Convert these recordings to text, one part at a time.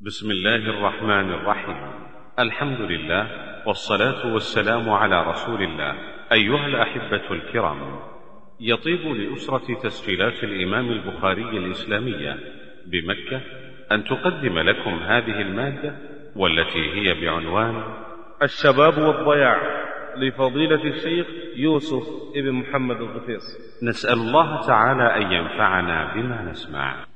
بسم الله الرحمن الرحيم. الحمد لله والصلاة والسلام على رسول الله. أيها الأحبة الكرام يطيب لأسرة تسجيلات الإمام البخاري الإسلامية بمكة أن تقدم لكم هذه المادة والتي هي بعنوان الشباب والضياع لفضيلة الشيخ يوسف ابن محمد الغفيص. نسأل الله تعالى أن ينفعنا بما نسمع.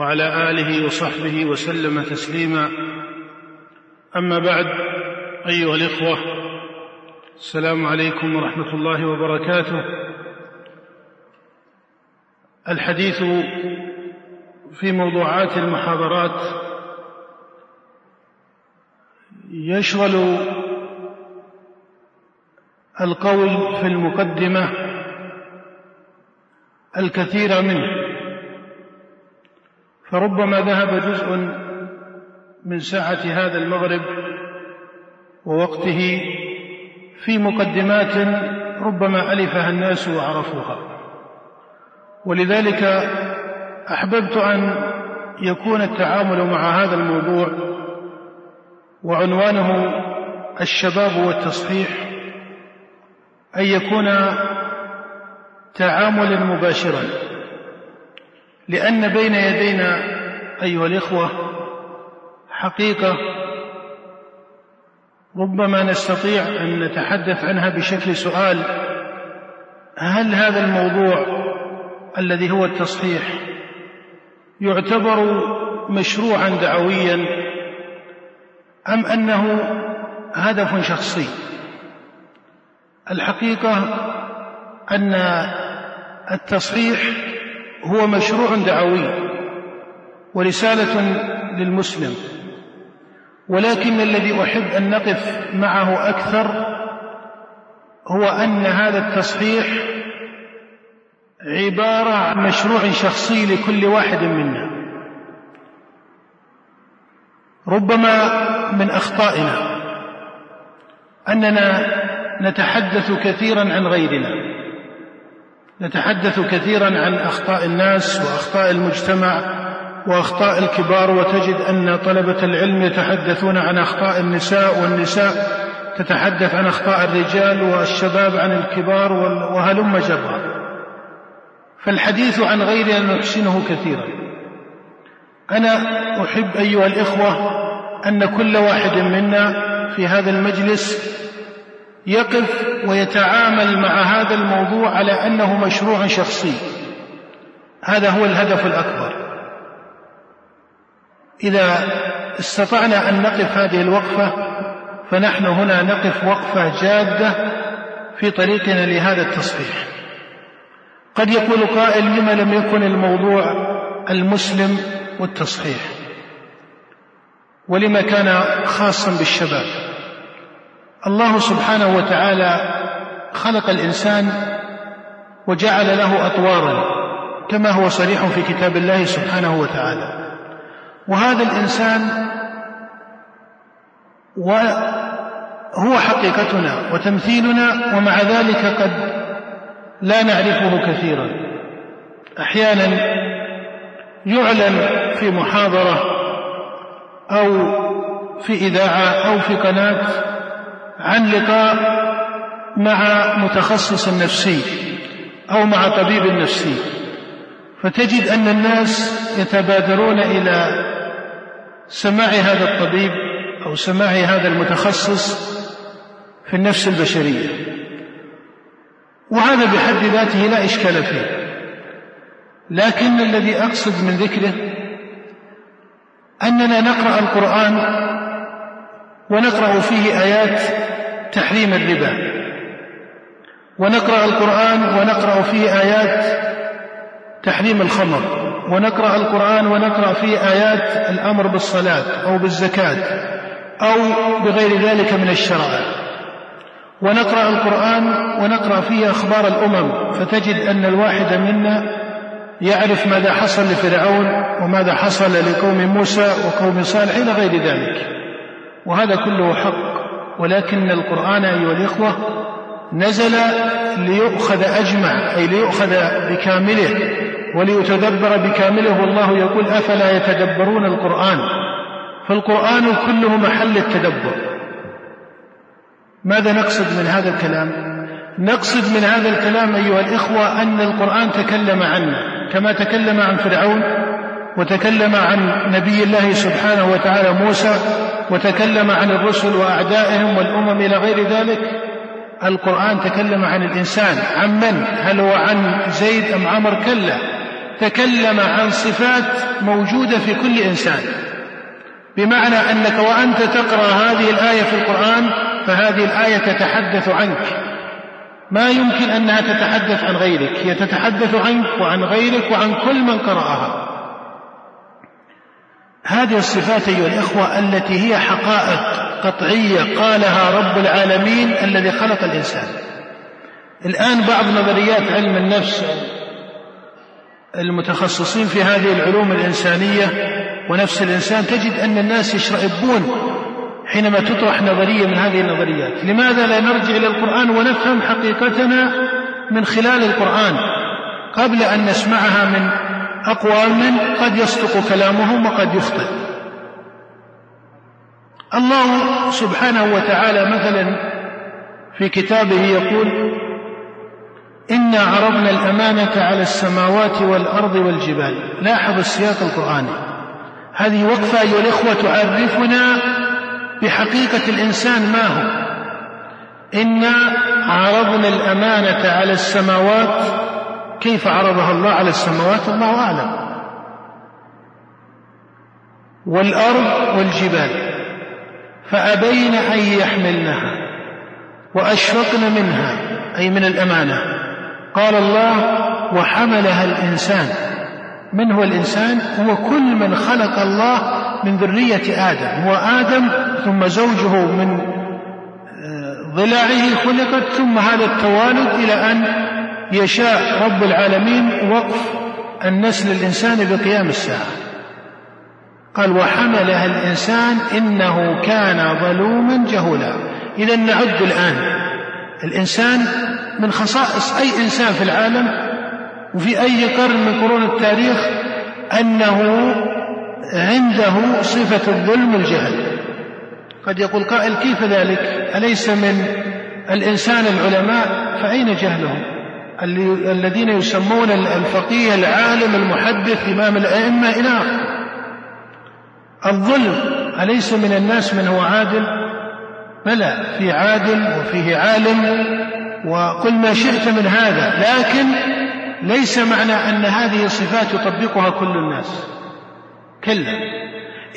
وعلى آله وصحبه وسلم تسليما. أما بعد أيها الإخوة السلام عليكم ورحمة الله وبركاته. الحديث في موضوعات المحاضرات يشغل القول في المقدمة الكثير منه. فربما ذهب جزء من ساعة هذا المغرب ووقته في مقدمات ربما ألفها الناس وعرفوها. ولذلك أحببت أن يكون التعامل مع هذا الموضوع وعنوانه الشباب والتصحيح أن يكون تعاملا مباشرا. لأن بين يدينا أيها الإخوة حقيقة ربما نستطيع أن نتحدث عنها بشكل سؤال. هل هذا الموضوع الذي هو التصحيح يعتبر مشروعا دعويا أم أنه هدف شخصي؟ الحقيقة أن التصحيح هو مشروع دعوي ورسالة للمسلم ولكن الذي أحب أن نقف معه أكثر هو أن هذا التصحيح عبارة عن مشروع شخصي لكل واحد منا. ربما من أخطائنا أننا نتحدث كثيرا عن غيرنا نتحدث كثيرا عن أخطاء الناس وأخطاء المجتمع وأخطاء الكبار وتجد أن طلبة العلم يتحدثون عن أخطاء النساء والنساء تتحدث عن أخطاء الرجال والشباب عن الكبار وهلم جرا فالحديث عن غيرنا نحسنه كثيرا. أنا أحب أيها الإخوة أن كل واحد منا في هذا المجلس يقف ويتعامل مع هذا الموضوع على أنه مشروع شخصي. هذا هو الهدف الأكبر. إذا استطعنا أن نقف هذه الوقفة فنحن هنا نقف وقفة جادة في طريقنا لهذا التصحيح. قد يقول قائل لما لم يكن الموضوع المسلم والتصحيح؟ ولما كان خاصا بالشباب؟ الله سبحانه وتعالى خلق الإنسان وجعل له أطوارا كما هو صريح في كتاب الله سبحانه وتعالى. وهذا الإنسان وهو حقيقتنا وتمثيلنا ومع ذلك قد لا نعرفه كثيرا. أحيانا يعلن في محاضرة أو في إذاعة أو في قناة عن لقاء مع متخصص نفسي أو مع طبيب نفسي. فتجد أن الناس يتبادرون إلى سماع هذا الطبيب أو سماع هذا المتخصص في النفس البشرية. وهذا بحد ذاته لا إشكال فيه. لكن الذي أقصد من ذكره أننا نقرأ القرآن ونقرأ فيه آيات تحريم الربا. ونقرأ القرآن ونقرأ فيه آيات تحريم الخمر. ونقرأ القرآن ونقرأ فيه آيات الأمر بالصلاة أو بالزكاة أو بغير ذلك من الشرائع. ونقرأ القرآن ونقرأ فيه أخبار الأمم فتجد أن الواحد منا يعرف ماذا حصل لفرعون وماذا حصل لقوم موسى وقوم صالح إلى غير ذلك. وهذا كله حق ولكن القرآن أيها الإخوة نزل ليؤخذ أجمع أي ليؤخذ بكامله وليتدبر بكامله. والله يقول أفلا يتدبرون القرآن؟ فالقرآن كله محل التدبر. ماذا نقصد من هذا الكلام؟ نقصد من هذا الكلام أيها الإخوة أن القرآن تكلم عنا كما تكلم عن فرعون وتكلم عن نبي الله سبحانه وتعالى موسى وتكلم عن الرسل وأعدائهم والأمم إلى غير ذلك. القرآن تكلم عن الإنسان عن من؟ هل هو عن زيد أم عمر كلا؟ تكلم عن صفات موجودة في كل إنسان. بمعنى أنك وأنت تقرأ هذه الآية في القرآن فهذه الآية تتحدث عنك. ما يمكن أنها تتحدث عن غيرك هي تتحدث عنك وعن غيرك وعن كل من قرأها. هذه الصفات أيها الإخوة التي هي حقائق قطعية قالها رب العالمين الذي خلق الإنسان. الآن بعض نظريات علم النفس المتخصصين في هذه العلوم الإنسانية ونفس الإنسان تجد أن الناس يشرئبون حينما تطرح نظرية من هذه النظريات. لماذا لا نرجع إلى القرآن ونفهم حقيقتنا من خلال القرآن؟ قبل أن نسمعها من أقوام قد يصدق كلامهم وقد يخطئ. الله سبحانه وتعالى مثلا في كتابه يقول إنا عرضنا الأمانة على السماوات والأرض والجبال. لاحظ السياق القرآني. هذه وقفة أيها الإخوة تعرفنا بحقيقة الإنسان ما هو. إنا عرضنا الأمانة على السماوات كيف عرضها الله على السماوات الله أعلم. والأرض والجبال فأبين أن يحملنها وأشفقن منها أي من الأمانة. قال الله وحملها الإنسان. من هو الإنسان؟ هو كل من خلق الله من ذرية آدم. هو آدم ثم زوجه من آه، ضلعه خلقت ثم هذا التوالد إلى أن يشاء رب العالمين وقف النسل الإنساني بقيام الساعة. قال وحملها الإنسان إنه كان ظلوما جهولا. إذا نعد الآن. الإنسان من خصائص أي إنسان في العالم وفي أي قرن من قرون التاريخ أنه عنده صفة الظلم والجهل قد يقول قائل كيف ذلك؟ أليس من الإنسان العلماء؟ فأين جهلهم؟ الذين يسمون الفقيه العالم المحدث إمام الأئمة إلى الظلم أليس من الناس من هو عادل؟ بلى في عادل وفيه عالم وقل ما شئت من هذا لكن ليس معنى أن هذه الصفات يطبقها كل الناس. كلا.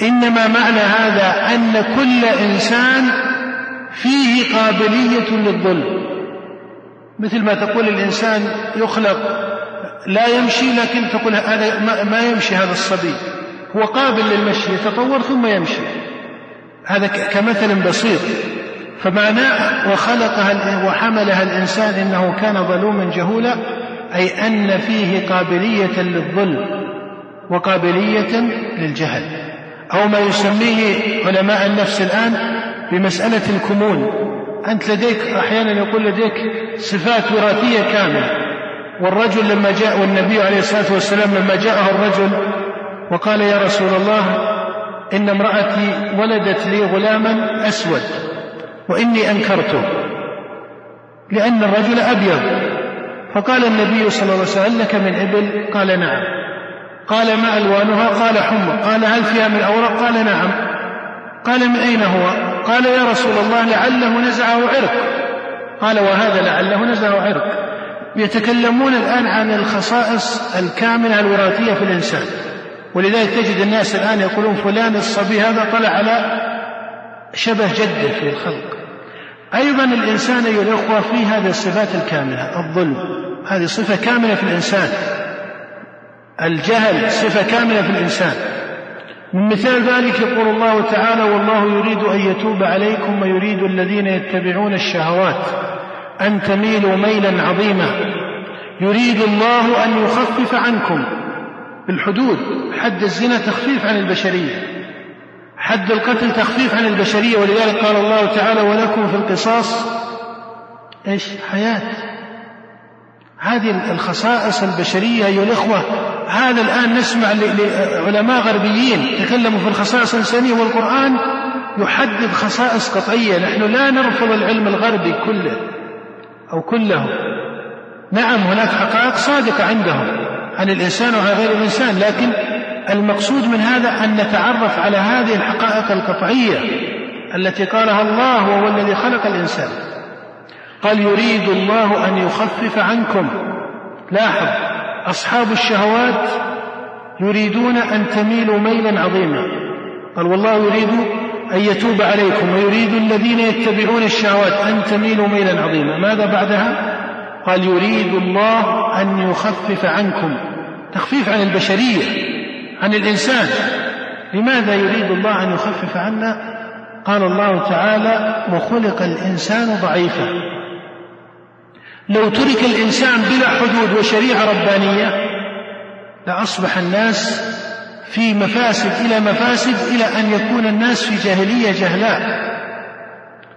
إنما معنى هذا أن كل إنسان فيه قابلية للظلم. مثل ما تقول الإنسان يخلق لا يمشي لكن تقول هذا ما يمشي هذا الصبي. هو قابل للمشي يتطور ثم يمشي. هذا كمثل بسيط. فمعناه وخلقها وحملها الإنسان إنه كان ظلوما جهولا أي أن فيه قابلية للظلم وقابلية للجهل. أو ما يسميه علماء النفس الآن بمسألة الكمون. أنت لديك أحيانا يقول لديك صفات وراثية كاملة. والرجل لما جاء والنبي عليه الصلاة والسلام لما جاءه الرجل وقال يا رسول الله إن امرأتي ولدت لي غلاما أسود وإني أنكرته لأن الرجل أبيض. فقال النبي صلى الله عليه وسلم لك من إبل؟ قال نعم. قال ما ألوانها؟ قال حمر. قال هل فيها من أوراق؟ قال نعم. قال من أين هو؟ قال يا رسول الله لعله نزعه عرق. قال وهذا لعله نزعه عرق. يتكلمون الآن عن الخصائص الكاملة الوراثية في الإنسان. ولذلك تجد الناس الآن يقولون فلان الصبي هذا طلع على شبه جده في الخلق. أيضا الإنسان أيها الأخوة في هذه الصفات الكاملة الظلم. هذه صفة كاملة في الإنسان. الجهل صفة كاملة في الإنسان. من مثال ذلك يقول الله تعالى والله يريد أن يتوب عليكم ويريد الذين يتبعون الشهوات أن تميلوا ميلا عظيما. يريد الله أن يخفف عنكم بالحدود حد الزنا تخفيف عن البشرية حد القتل تخفيف عن البشرية. ولذلك قال الله تعالى ولكم في القصاص إيش؟ حياة. هذه الخصائص البشرية أيها الإخوة هذا الآن نسمع لعلماء غربيين تكلموا في الخصائص الإنسانية والقرآن يحدد خصائص قطعية. نحن لا نرفض العلم الغربي كله أو كله نعم هناك حقائق صادقة عندهم عن الإنسان وعن غير الإنسان لكن المقصود من هذا أن نتعرف على هذه الحقائق القطعية التي قالها الله وهو الذي خلق الإنسان. قال يريد الله أن يخفف عنكم. لاحظ أصحاب الشهوات يريدون أن تميلوا ميلا عظيما. قال والله يريد أن يتوب عليكم ويريد الذين يتبعون الشهوات أن تميلوا ميلا عظيما. ماذا بعدها؟ قال يريد الله أن يخفف عنكم تخفيف عن البشرية عن الإنسان. لماذا يريد الله أن يخفف عنا؟ قال الله تعالى وخلق الإنسان ضعيفا. لو ترك الإنسان بلا حدود وشريعة ربانية لأصبح الناس في مفاسد إلى مفاسد إلى أن يكون الناس في جاهلية جهلاء.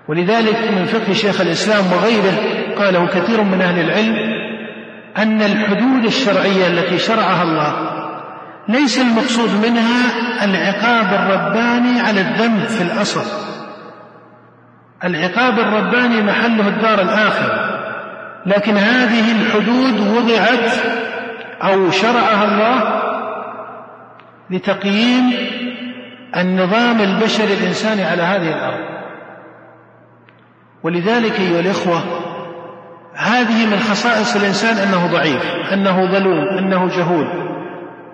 ولذلك من فقه شيخ الإسلام وغيره قاله كثير من أهل العلم أن الحدود الشرعية التي شرعها الله ليس المقصود منها العقاب الرباني على الذنب في الأصل. العقاب الرباني محله الدار الآخرة. لكن هذه الحدود وضعت أو شرعها الله لتقييم النظام البشري الإنساني على هذه الأرض. ولذلك أيها الإخوة هذه من خصائص الإنسان أنه ضعيف أنه ظلوم أنه جهول.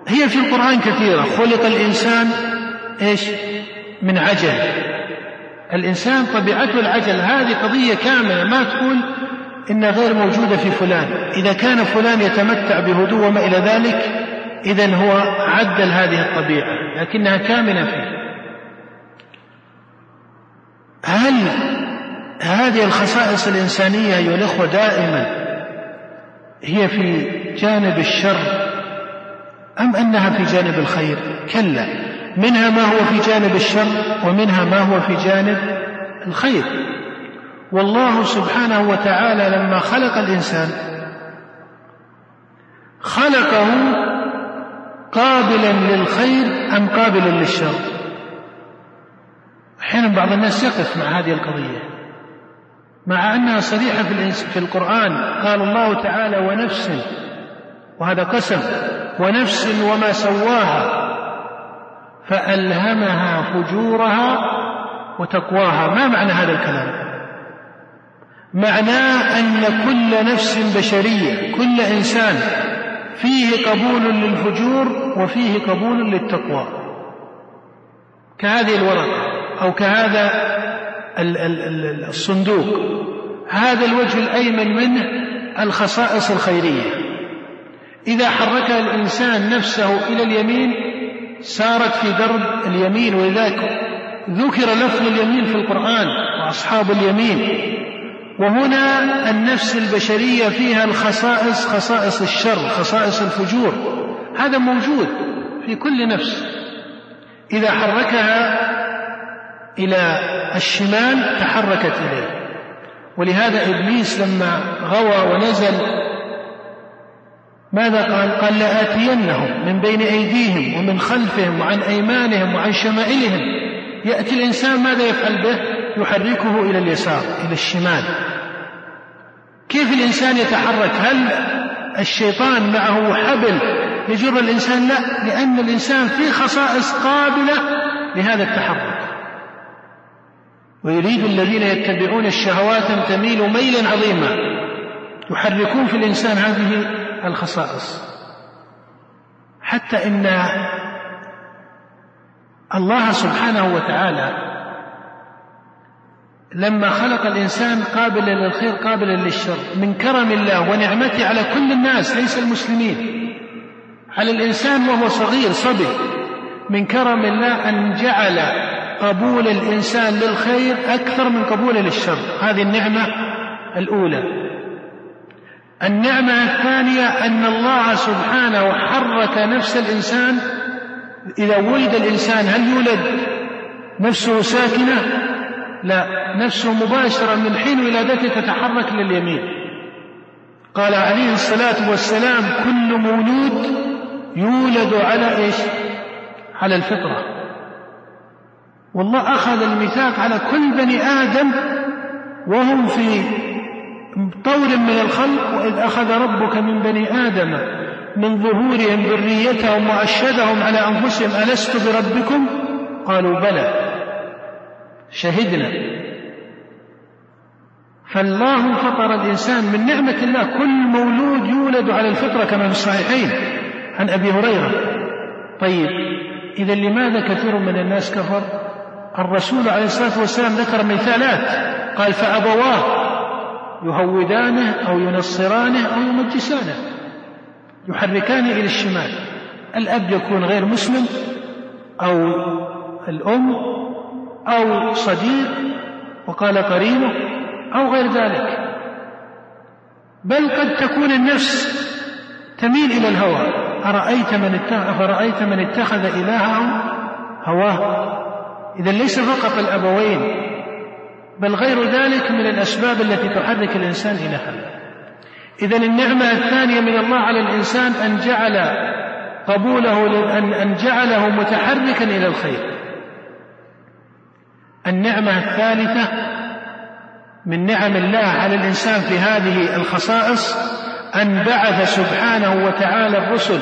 هي في القرآن كثيرة خلق الإنسان إيش؟ من عجل. الإنسان طبيعته العجل هذه قضية كاملة ما تقول إنها غير موجودة في فلان. إذا كان فلان يتمتع بهدوء وما إلى ذلك إذا هو عدل هذه الطبيعة لكنها كامنة فيه. هل هذه الخصائص الإنسانية أيها الأخوة دائما هي في جانب الشر أم أنها في جانب الخير؟ كلا. منها ما هو في جانب الشر ومنها ما هو في جانب الخير. والله سبحانه وتعالى لما خلق الإنسان خلقه قابلا للخير أم قابلا للشر؟ أحيانا بعض الناس يقف مع هذه القضية مع أنها صريحة في القرآن. قال الله تعالى ونفس وهذا قسم ونفس وما سواها فألهمها فجورها وتقواها. ما معنى هذا الكلام؟ معناه أن كل نفس بشرية كل إنسان فيه قبول للفجور وفيه قبول للتقوى. كهذه الورقة أو كهذا الصندوق هذا الوجه الأيمن منه الخصائص الخيرية. إذا حركها الإنسان نفسه إلى اليمين سارت في درب اليمين ولذلك ذكر لفظ اليمين في القرآن وأصحاب اليمين. وهنا النفس البشرية فيها الخصائص خصائص الشر خصائص الفجور. هذا موجود في كل نفس. إذا حركها إلى الشمال تحركت إليه. ولهذا إبليس لما غوى ونزل ماذا قال؟ قال لآتينهم من بين أيديهم ومن خلفهم وعن أيمانهم وعن شمائلهم. يأتي الإنسان ماذا يفعل به؟ يحركه إلى اليسار إلى الشمال. كيف الإنسان يتحرك؟ هل الشيطان معه حبل يجر الإنسان؟ لا لأن الإنسان فيه خصائص قابلة لهذا التحرك. ويريد الذين يتبعون الشهوات أن تميلوا ميلا عظيما. يحركون في الإنسان هذه الخصائص. حتى إن الله سبحانه وتعالى لما خلق الإنسان قابلا للخير قابلا للشر من كرم الله ونعمته على كل الناس ليس المسلمين. على الإنسان وهو صغير صبي من كرم الله أن جعل قبول الإنسان للخير أكثر من قبوله للشر؟ هذه النعمة الأولى. النعمة الثانية أن الله سبحانه حرك نفس الإنسان. إذا ولد الإنسان هل يولد نفسه ساكنة؟ لا نفسه مباشرة من حين ولادته تتحرك لليمين. قال عليه الصلاة والسلام كل مولود يولد على إيش؟ على الفطرة. والله أخذ الميثاق على كل بني آدم وهم في طور من الخلق وإذ أخذ ربك من بني آدم من ظهورهم ذريتهم وأشهدهم على أنفسهم ألست بربكم؟ قالوا بلى. شهدنا. فالله فطر الإنسان من نعمة الله. كل مولود يولد على الفطرة كما في الصحيحين. عن أبي هريرة. طيب إذا لماذا كثير من الناس كفر؟ الرسول عليه الصلاة والسلام ذكر مثالات. قال فأبواه يهودانه أو ينصرانه أو يمجسانه. يحركانه إلى الشمال. الأب يكون غير مسلم أو الأم أو صديق وقال قرينه أو غير ذلك. بل قد تكون النفس تميل إلى الهوى. أرأيت من أفرأيت من اتخذ إلهه هواه؟ إذا ليس فقط الأبوين بل غير ذلك من الأسباب التي تحرك الإنسان إلى هذا. إذا النعمة الثانية من الله على الإنسان أن جعل قبوله أن جعله متحركا إلى الخير. النعمة الثالثة من نعم الله على الإنسان في هذه الخصائص أن بعث سبحانه وتعالى الرسل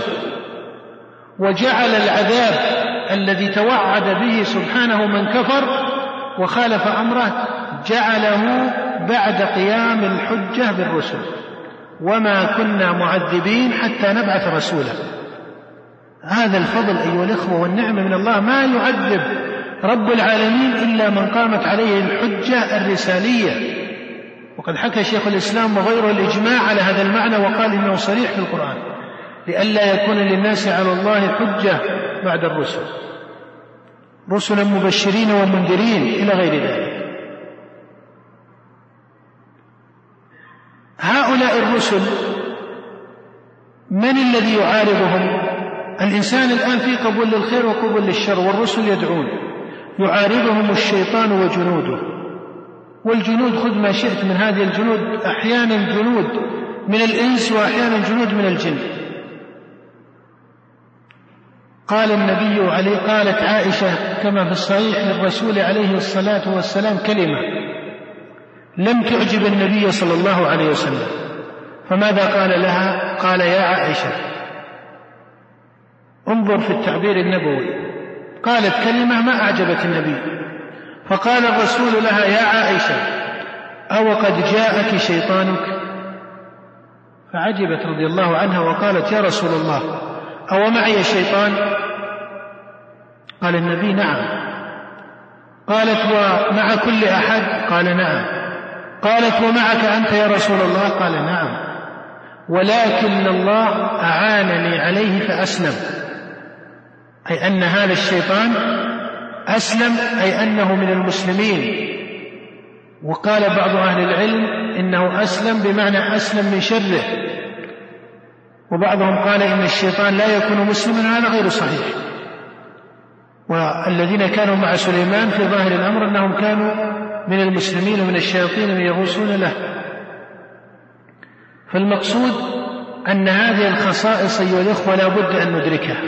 وجعل العذاب الذي توعد به سبحانه من كفر وخالف أمره جعله بعد قيام الحجة بالرسل. وما كنا معذبين حتى نبعث رسولا. هذا الفضل أيها الإخوة والنعمة من الله. ما يعذب رب العالمين إلا من قامت عليه الحجة الرسالية. وقد حكى شيخ الإسلام وغيره الإجماع على هذا المعنى وقال إنه صريح في القرآن لئلا يكون للناس على الله حجة بعد الرسل. رسلا مبشرين ومنذرين إلى غير ذلك. هؤلاء الرسل من الذي يعارضهم؟ الإنسان الآن في قبول للخير وقبول للشر والرسل يدعون. يعارضهم الشيطان وجنوده. والجنود خذ ما شئت من هذه الجنود أحيانا جنود من الإنس وأحيانا جنود من الجن. قال النبي عليه قالت عائشة كما في الصحيح للرسول عليه الصلاة والسلام كلمة لم تعجب النبي صلى الله عليه وسلم. فماذا قال لها؟ قال يا عائشة انظر في التعبير النبوي. قالت كلمة ما أعجبت النبي. فقال الرسول لها يا عائشة أو قد جاءك شيطانك؟ فعجبت رضي الله عنها وقالت يا رسول الله أو معي شيطان؟ قال النبي نعم. قالت ومع كل أحد؟ قال نعم. قالت ومعك أنت يا رسول الله؟ قال نعم. ولكن الله أعانني عليه فأسلم. أي أن هذا الشيطان أسلم أي أنه من المسلمين. وقال بعض أهل العلم إنه أسلم بمعنى أسلم من شره. وبعضهم قال إن الشيطان لا يكون مسلما هذا غير صحيح. والذين كانوا مع سليمان في ظاهر الأمر أنهم كانوا من المسلمين ومن الشياطين من يغوصون له. فالمقصود أن هذه الخصائص أيها الإخوة لا بد أن ندركها.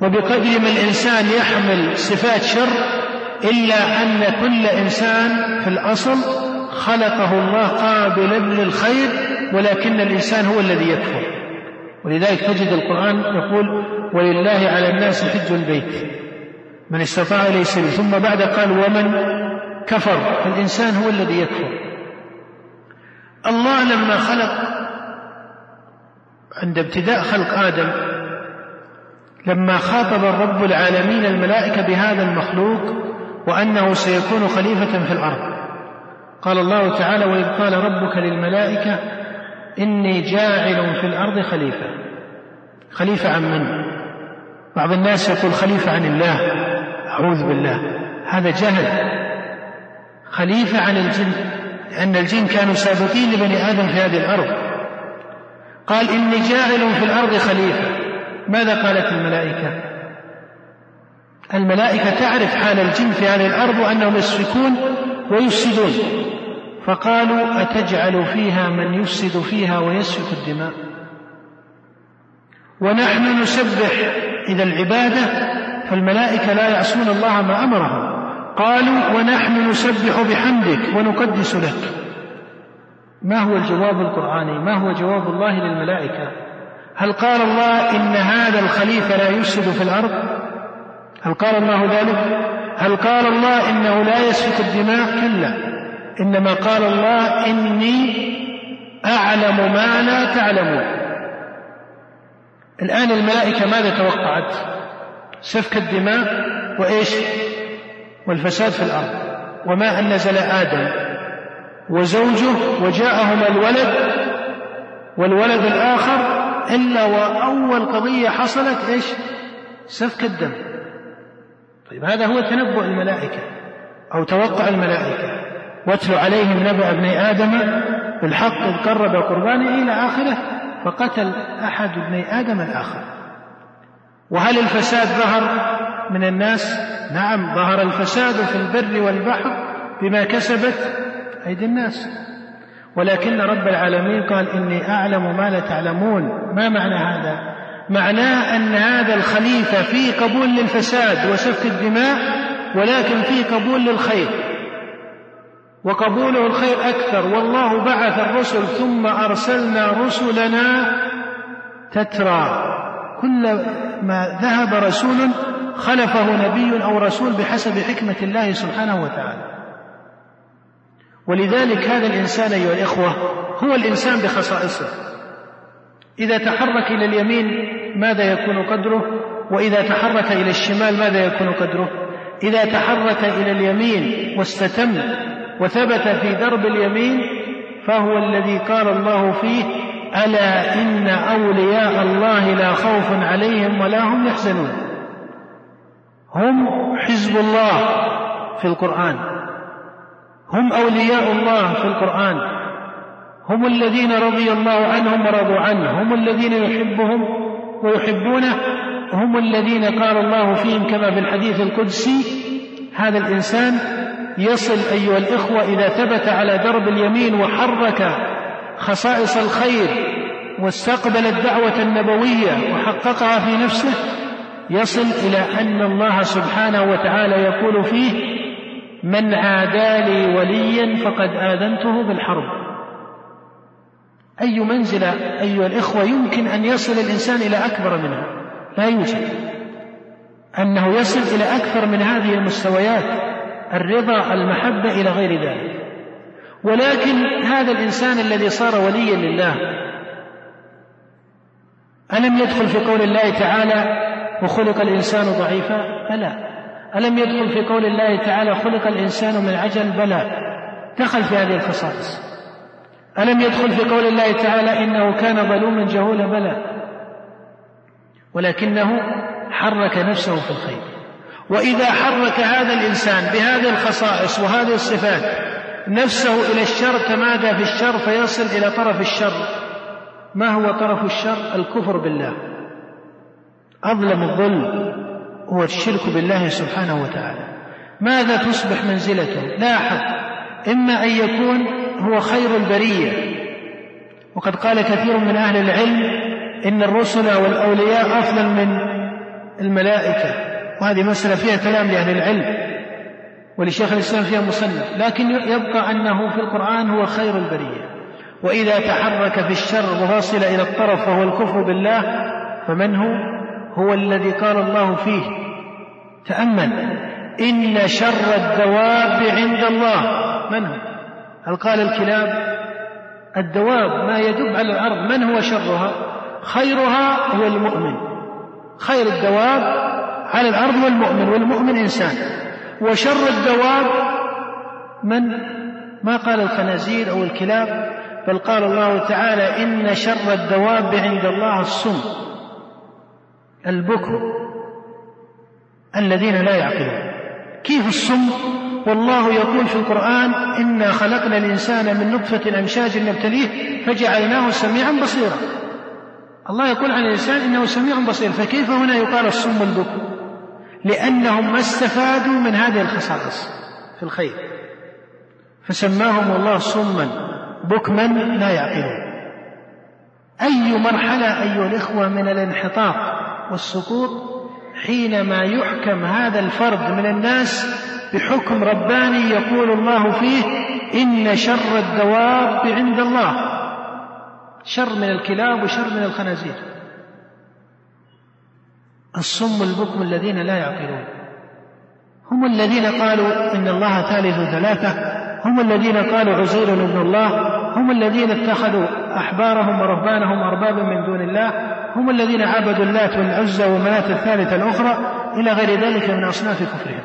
وبقدر ما الإنسان يحمل صفات شر إلا أن كل إنسان في الأصل خلقه الله قابلا للخير ولكن الإنسان هو الذي يكفر. ولذلك تجد القرآن يقول ولله على الناس حج البيت من استطاع إليه سبيل. ثم بعد قال ومن كفر فالإنسان هو الذي يكفر. الله لما خلق عند ابتداء خلق آدم لما خاطب الرب العالمين الملائكة بهذا المخلوق وأنه سيكون خليفة في الأرض. قال الله تعالى وإذ قال ربك للملائكة إني جاعل في الأرض خليفة. خليفة عن من؟ بعض الناس يقول خليفة عن الله. أعوذ بالله. هذا جهل. خليفة عن الجن لأن الجن كانوا سابقين لبني آدم في هذه الأرض. قال إني جاعل في الأرض خليفة. ماذا قالت الملائكة؟ الملائكة تعرف حال الجن في هذه الأرض وأنهم يسفكون ويفسدون. فقالوا أتجعل فيها من يفسد فيها ويسفك الدماء؟ ونحن نسبح إذا العبادة فالملائكة لا يعصون الله ما أمرهم قالوا ونحن نسبح بحمدك ونقدس لك. ما هو الجواب القرآني؟ ما هو جواب الله للملائكة؟ هل قال الله إن هذا الخليفة لا يفسد في الأرض؟ هل قال الله ذلك؟ هل قال الله إنه لا يسفك الدماء؟ كلا. إنما قال الله إني أعلم ما لا تعلمون. الآن الملائكة ماذا توقعت؟ سفك الدماء وإيش؟ والفساد في الأرض. وما أن نزل آدم وزوجه وجاءهما الولد والولد الآخر إلا وأول قضية حصلت إيش؟ سفك الدم. طيب هذا هو تنبؤ الملائكة أو توقع الملائكة. واتل عليهم نبأ ابن آدم بالحق إذ قرب قربانا إلى آخره فقتل أحد ابني آدم الآخر. وهل الفساد ظهر من الناس؟ نعم ظهر الفساد في البر والبحر بما كسبت أيدي الناس. ولكن رب العالمين قال إني أعلم ما لا تعلمون. ما معنى هذا؟ معناه أن هذا الخليفة في قبول للفساد وسفك الدماء ولكن في قبول للخير. وقبوله الخير أكثر. والله بعث الرسل ثم أرسلنا رسلنا تترى. كل ما ذهب رسول خلفه نبي أو رسول بحسب حكمة الله سبحانه وتعالى. ولذلك هذا الإنسان أيها الإخوة هو الإنسان بخصائصه. إذا تحرك إلى اليمين ماذا يكون قدره؟ وإذا تحرك إلى الشمال ماذا يكون قدره؟ إذا تحرك إلى اليمين واستتم وثبت في درب اليمين فهو الذي قال الله فيه ألا إن أولياء الله لا خوف عليهم ولا هم يحزنون. هم حزب الله في القرآن. هم أولياء الله في القرآن. هم الذين رضي الله عنهم ورضوا عنه. هم الذين يحبهم ويحبونه. هم الذين قال الله فيهم كما في الحديث القدسي هذا الإنسان يصل أيها الإخوة إذا ثبت على درب اليمين وحرك خصائص الخير واستقبل الدعوة النبوية وحققها في نفسه يصل إلى أن الله سبحانه وتعالى يقول فيه من عادى لي وليا فقد آذنته بالحرب. أي منزلة أيها الإخوة يمكن أن يصل الإنسان إلى أكبر منها؟ لا يوجد. أنه يصل إلى أكثر من هذه المستويات الرضا المحبة إلى غير ذلك. ولكن هذا الإنسان الذي صار وليا لله ألم يدخل في قول الله تعالى وخلق الإنسان ضعيفا؟ بلى. ألم يدخل في قول الله تعالى خلق الإنسان من عجل؟ بلى. دخل في هذه الخصائص. ألم يدخل في قول الله تعالى إنه كان ظلوما جهولا؟ بلى. ولكنه حرك نفسه في الخير. وإذا حرك هذا الإنسان بهذه الخصائص وهذه الصفات نفسه إلى الشر تمادى في الشر؟ فيصل إلى طرف الشر. ما هو طرف الشر؟ الكفر بالله. أظلم الظلم. هو الشرك بالله سبحانه وتعالى. ماذا تصبح منزلته؟ لاحظ إما أن يكون هو خير البرية. وقد قال كثير من أهل العلم إن الرسل والأولياء أفضل من الملائكة. وهذه مسألة فيها كلام لأهل العلم ولشيخ الإسلام فيها مصنف. لكن يبقى أنه في القرآن هو خير البرية. وإذا تحرك في الشر ووصل إلى الطرف وهو الكفر بالله فمن هو؟ هو الذي قال الله فيه. تأمل. إن شر الدواب عند الله. من هو؟ هل قال الكلاب؟ الدواب ما يدب على الأرض. من هو شرها؟ خيرها هو المؤمن. خير الدواب على الأرض والمؤمن والمؤمن إنسان. وشر الدواب من؟ ما قال الخنازير أو الكلاب؟ بل قال الله تعالى إن شر الدواب عند الله الصم البكر الذين لا يعقلون. كيف الصم؟ والله يقول في القرآن إنا خلقنا الإنسان من نطفة أمشاج نبتليه فجعلناه سميعا بصيرا. الله يقول عن الإنسان إنه سميع بصير فكيف هنا يقال الصم البكم لأنهم ما استفادوا من هذه الخصائص في الخير. فسماهم الله صما بكما لا يعقلون. أي مرحلة أيها الإخوة من الانحطاط؟ والسقوط حينما يحكم هذا الفرد من الناس بحكم رباني يقول الله فيه إن شر الدواب عند الله. شر من الكلاب وشر من الخنازير. الصم البكم الذين لا يعقلون. هم الذين قالوا إن الله ثالث ثلاثة. هم الذين قالوا عزير ابن الله. هم الذين اتخذوا أحبارهم ورهبانهم أربابا من دون الله. هم الذين عبدوا اللات والعزى ومناة الثالثة الأخرى إلى غير ذلك من أصناف كفرهم.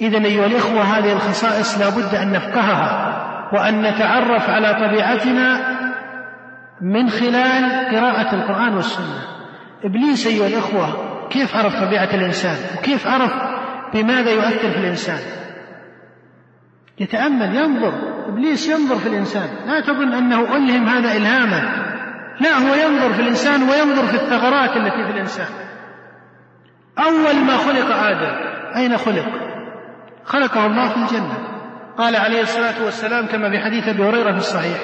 إذا أيها الإخوة هذه الخصائص لا بد أن نفقهها وأن نتعرف على طبيعتنا من خلال قراءة القرآن والسنة. إبليس أيها الإخوة كيف عرف طبيعة الإنسان؟ وكيف عرف بماذا يؤثر في الإنسان؟ يتأمل ينظر. إبليس ينظر في الإنسان. لا تظن أنه ألهم هذا إلهاما. لا هو ينظر في الإنسان وينظر في الثغرات التي في الإنسان. أول ما خلق آدم أين خلق؟ خلقه الله في الجنة. قال عليه الصلاة والسلام كما في حديث أبي هريرة في الصحيح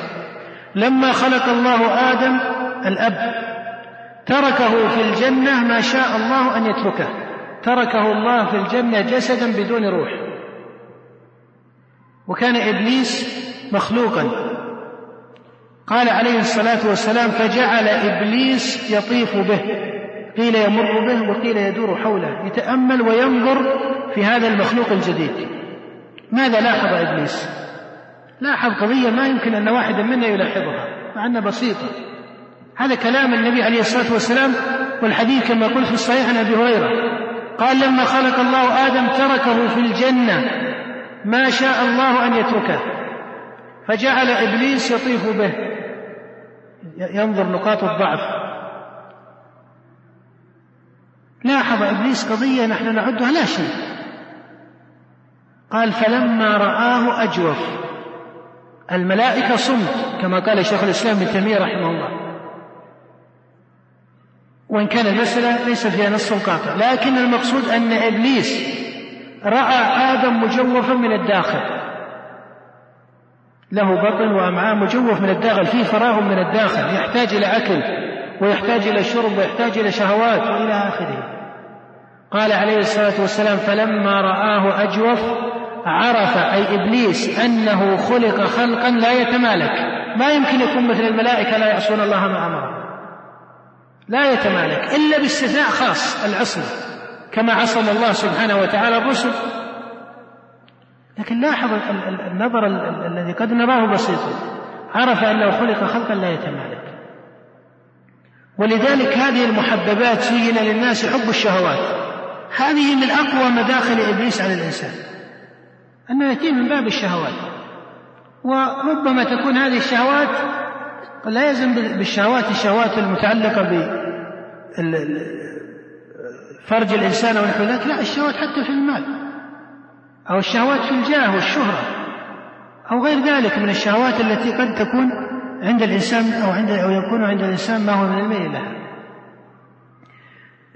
لما خلق الله آدم الأب تركه في الجنة ما شاء الله أن يتركه. تركه الله في الجنة جسدا بدون روح. وكان إبليس مخلوقا. قال عليه الصلاة والسلام فجعل إبليس يطيف به. قيل يمر به وقيل يدور حوله يتأمل وينظر في هذا المخلوق الجديد. ماذا لاحظ إبليس؟ لاحظ قضية ما يمكن أن واحدا منا يلاحظها مع أنها بسيطة. هذا كلام النبي عليه الصلاة والسلام والحديث كما قلت في الصحيح عن أبي هريرة. قال لما خلق الله آدم تركه في الجنة ما شاء الله أن يتركه. فجعل إبليس يطيف به. ينظر نقاط الضعف. لاحظ إبليس قضية نحن نعدها لا شيء. قال فلما رآه أجوف. الملائكة صمت كما قال شيخ الإسلام ابن تيمية رحمه الله. وإن كان المسألة ليس فيها نص قاطع لكن المقصود أن إبليس رأى آدم مجوفا من الداخل. له بطن وأمعاء مجوف من الداخل فيه فراغ من الداخل يحتاج إلى أكل ويحتاج إلى شرب ويحتاج إلى شهوات وإلى آخره. قال عليه الصلاة والسلام فلما رآه أجوف عرف أي إبليس أنه خلق خلقا لا يتمالك. ما يمكن يكون مثل الملائكة لا يعصون الله ما أمرهم لا يتمالك إلا باستثناء خاص العصمة. كما عصم الله سبحانه وتعالى الرسل لكن لاحظ النظر الذي قد نراه بسيطا عرف أنه خلق خلقا لا يتمالك. ولذلك هذه المحببات زين للناس حب الشهوات. هذه من أقوى مداخل إبليس على الإنسان. أنه يأتيه من باب الشهوات. وربما تكون هذه الشهوات لا يزن بالشهوات الشهوات المتعلقة فرج الإنسان أو نحو ذلك. لا الشهوات حتى في المال. أو الشهوات في الجاه والشهرة أو غير ذلك من الشهوات التي قد تكون عند الإنسان أو عند أو يكون عند الإنسان ما هو من الميل لها.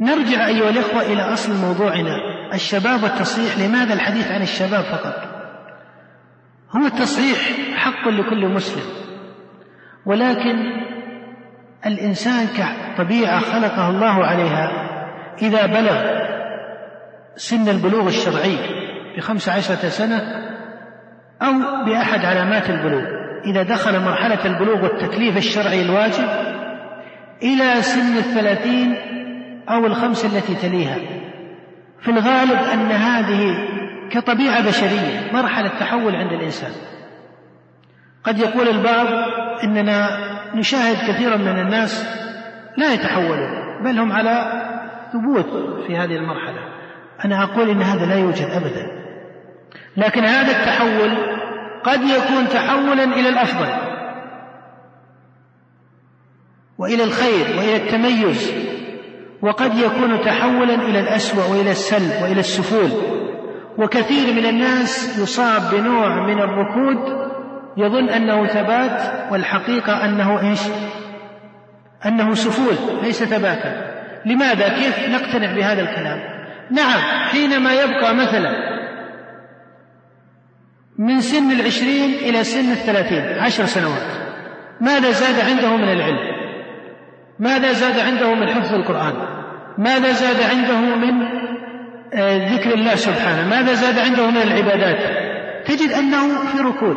نرجع أيها الإخوة إلى أصل موضوعنا الشباب والتصحيح لماذا الحديث عن الشباب فقط؟ هو التصحيح حق لكل مسلم ولكن الإنسان كطبيعة خلقه الله عليها إذا بلغ سن البلوغ الشرعي بخمس عشرة سنة أو بأحد علامات البلوغ. إذا دخل مرحلة البلوغ والتكليف الشرعي الواجب إلى سن الثلاثين أو الخمس التي تليها. في الغالب أن هذه كطبيعة بشرية مرحلة تحول عند الإنسان. قد يقول البعض إننا نشاهد كثيرا من الناس لا يتحولون بل هم على ثبوت في هذه المرحلة. أنا أقول إن هذا لا يوجد أبدا. لكن هذا التحول قد يكون تحولا إلى الأفضل وإلى الخير وإلى التميز وقد يكون تحولا إلى الأسوأ وإلى السلب وإلى السفول. وكثير من الناس يصاب بنوع من الركود يظن أنه ثبات والحقيقة أنه إيش؟ أنه سفول ليس ثباتا. لماذا؟ كيف نقتنع بهذا الكلام؟ نعم حينما يبقى مثلا من سن العشرين إلى سن الثلاثين عشر سنوات. ماذا زاد عنده من العلم؟ ماذا زاد عنده من حفظ القرآن؟ ماذا زاد عنده من آه، ذكر الله سبحانه؟ ماذا زاد عنده من العبادات؟ تجد أنه في ركود.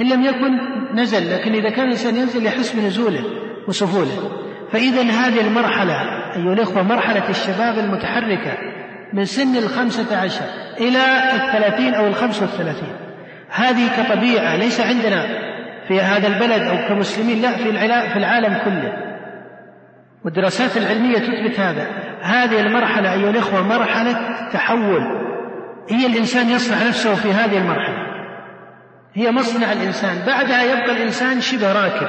إن لم يكن نزل لكن إذا كان الإنسان ينزل يحس بنزوله وسفوله فإذا هذه المرحلة أيها الإخوة مرحلة الشباب المتحركة من سن الخمسة عشر إلى الثلاثين أو الخمسة والثلاثين. هذه كطبيعة ليس عندنا في هذا البلد أو كمسلمين لا في العالم كله. والدراسات العلمية تثبت هذا. هذه المرحلة أيها الإخوة مرحلة تحول. هي الإنسان يصنع نفسه في هذه المرحلة. هي مصنع الإنسان. بعدها يبقى الإنسان شبه راكب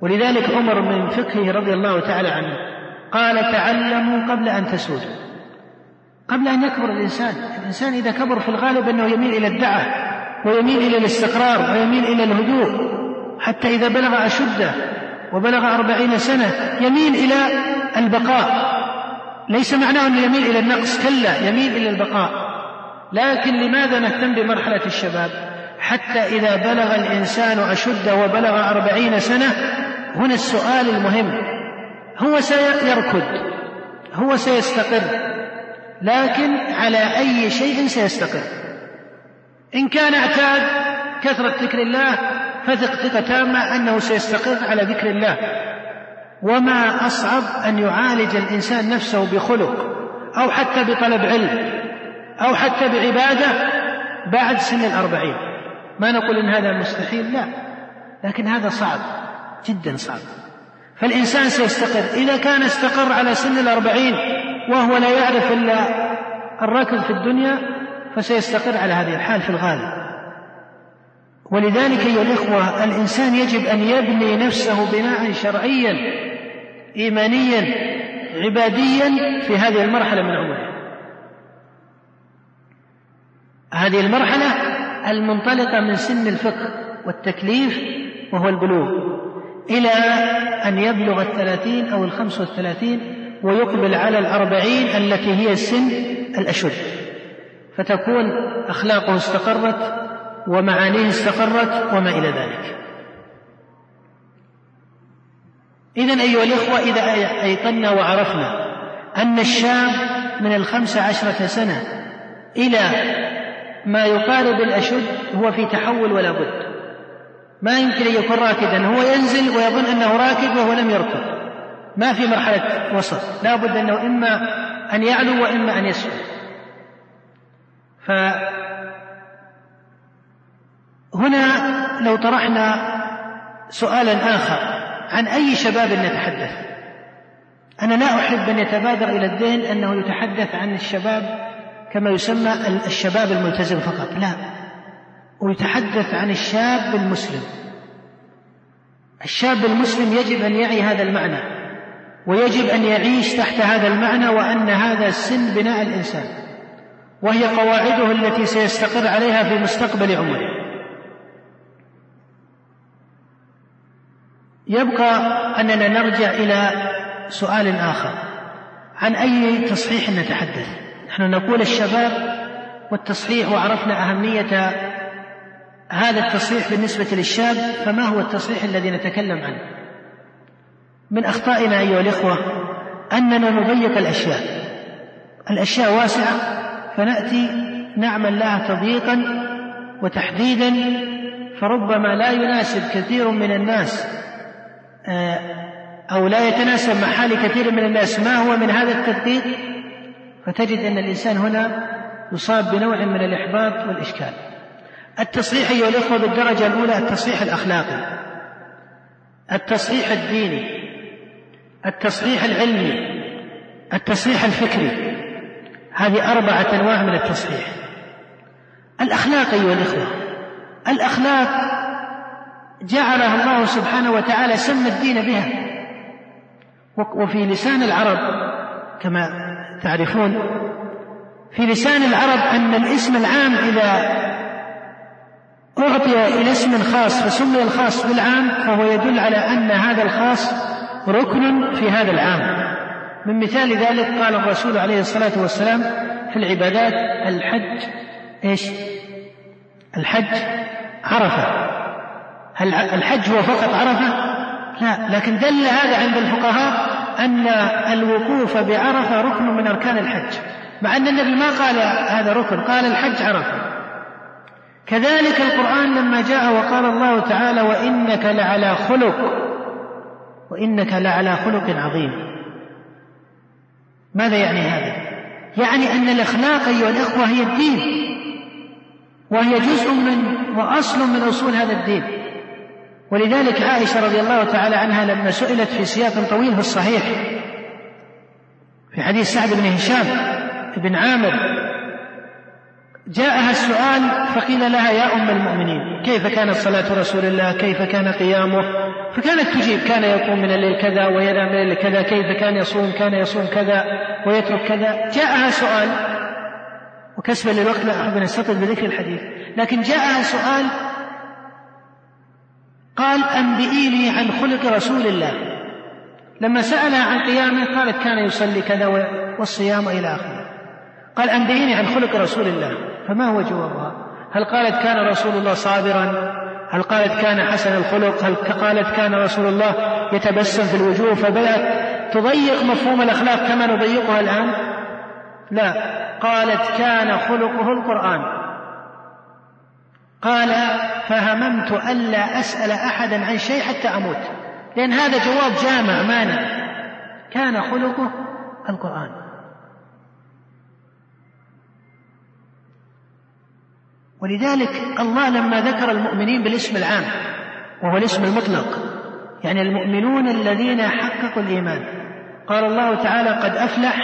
ولذلك عمر من فقهه رضي الله تعالى عنه قال تعلموا قبل أن تسودوا. قبل أن يكبر الإنسان. الإنسان إذا كبر في الغالب أنه يميل إلى الدعة ويميل إلى الاستقرار ويميل إلى الهدوء. حتى إذا بلغ أشده وبلغ أربعين سنة يميل إلى البقاء. ليس معناه أنه يميل إلى النقص كلا يميل إلى البقاء. لكن لماذا نهتم بمرحلة الشباب؟ حتى إذا بلغ الإنسان أشده وبلغ أربعين سنة هنا السؤال المهم. هو سيركض هو سيستقر. لكن على أي شيء سيستقر. إن كان اعتاد كثرة ذكر الله فثق ثقة تامة أنه سيستقر على ذكر الله. وما أصعب أن يعالج الإنسان نفسه بخلق أو حتى بطلب علم أو حتى بعبادة بعد سن الأربعين. ما نقول إن هذا مستحيل؟ لا. لكن هذا صعب جدا صعب. فالإنسان سيستقر. إذا كان استقر على سن الأربعين وهو لا يعرف إلا الركض في الدنيا فسيستقر على هذه الحال في الغالب. ولذلك أيها الإخوة الإنسان يجب أن يبني نفسه بناء شرعيا إيمانيا عباديا في هذه المرحلة من عمره. هذه المرحلة المنطلقة من سن الفقه والتكليف وهو البلوغ. إلى أن يبلغ الثلاثين أو الخمس والثلاثين ويقبل على الأربعين التي هي سن الأشد فتكون أخلاقه استقرت ومعانيه استقرت وما إلى ذلك. إذا أيها الإخوة إذا أيقنا وعرفنا أن الشاب من الخمس عشرة سنة إلى ما يقارب الأشد هو في تحول ولا بد. ما يمكن أن يكون راكدا هو ينزل ويظن أنه راكد وهو لم يركض ما في مرحلة وسط. لا بد أنه إما أن يعلو وإما أن يسفل فهنا لو طرحنا سؤالا آخر عن أي شباب نتحدث. أنا لا أحب أن يتبادر إلى الذهن أنه يتحدث عن الشباب كما يسمى الشباب الملتزم فقط. لا. ويتحدث عن الشاب المسلم. الشاب المسلم يجب أن يعي هذا المعنى. ويجب أن يعيش تحت هذا المعنى وأن هذا سن بناء الإنسان وهي قواعده التي سيستقر عليها في مستقبل عمره. يبقى أننا نرجع إلى سؤال آخر عن أي تصحيح نتحدث. نحن نقول الشباب والتصحيح وعرفنا أهمية هذا التصحيح بالنسبة للشاب فما هو التصحيح الذي نتكلم عنه؟ من أخطائنا أيها الإخوة أننا نضيق الأشياء. الأشياء واسعة فنأتي نعمل لها تضييقا وتحديدا فربما لا يناسب كثير من الناس آه، أو لا يتناسب مع حال كثير من الناس. ما هو من هذا التدقيق؟ فتجد أن الإنسان هنا يصاب بنوع من الإحباط والإشكال. التصحيح أيها الأخوة بالدرجة الأولى التصحيح الأخلاقي التصحيح الديني التصحيح العلمي التصحيح الفكري هذه أربعة أنواع من التصحيح الأخلاق أيها الإخوة الأخلاق جعلها الله سبحانه وتعالى سمى الدين بها. وفي لسان العرب كما تعرفون في لسان العرب أن الاسم العام إذا أعطي إلى اسم خاص فسمي الخاص بالعام فهو يدل على أن هذا الخاص ركن في هذا العام من مثال ذلك قال الرسول عليه الصلاة والسلام في العبادات الحج إيش؟ الحج عرفة هل الحج هو فقط عرفة؟ لا لكن دل هذا عند الفقهاء أن الوقوف بعرفة ركن من أركان الحج مع أن النبي ما قال هذا ركن قال الحج عرفة كذلك القرآن لما جاء وقال الله تعالى وإنك لعلى خلق وإنك لعلى خلق عظيم ماذا يعني هذا؟ يعني أن الأخلاق أيها الإخوة هي الدين وهي جزء من وأصل من أصول هذا الدين ولذلك عائشة رضي الله تعالى عنها لما سئلت في سياق طويل في الصحيح في حديث سعد بن هشام بن عامر جاءها السؤال فقيل لها يا أم المؤمنين كيف كانت صلاة رسول الله؟ كيف كان قيامه؟ فكانت تجيب كان يقوم من الليل كذا وينام من الليل كذا كيف كان يصوم؟ كان يصوم كذا ويترك كذا. جاءها سؤال وكسبا للوقت لا أحب أن أستطرد بذكر الحديث لكن جاءها سؤال قال أنبئيني عن خلق رسول الله. لما سألها عن قيامه قالت كان يصلي كذا والصيام إلى آخره. قال أنبئيني عن خلق رسول الله. فما هو جوابها؟ هل قالت كان رسول الله صابرا؟ هل قالت كان حسن الخلق؟ هل قالت كان رسول الله يتبسم في الوجوه فبدأت تضيق مفهوم الأخلاق كما نضيقها الآن؟ لا. قالت كان خلقه القرآن. قال فهممت ألا أسأل أحدا عن شيء حتى أموت. لأن هذا جواب جامع مانع. كان خلقه القرآن. ولذلك الله لما ذكر المؤمنين بالاسم العام وهو الاسم المطلق يعني المؤمنون الذين حققوا الإيمان. قال الله تعالى قد أفلح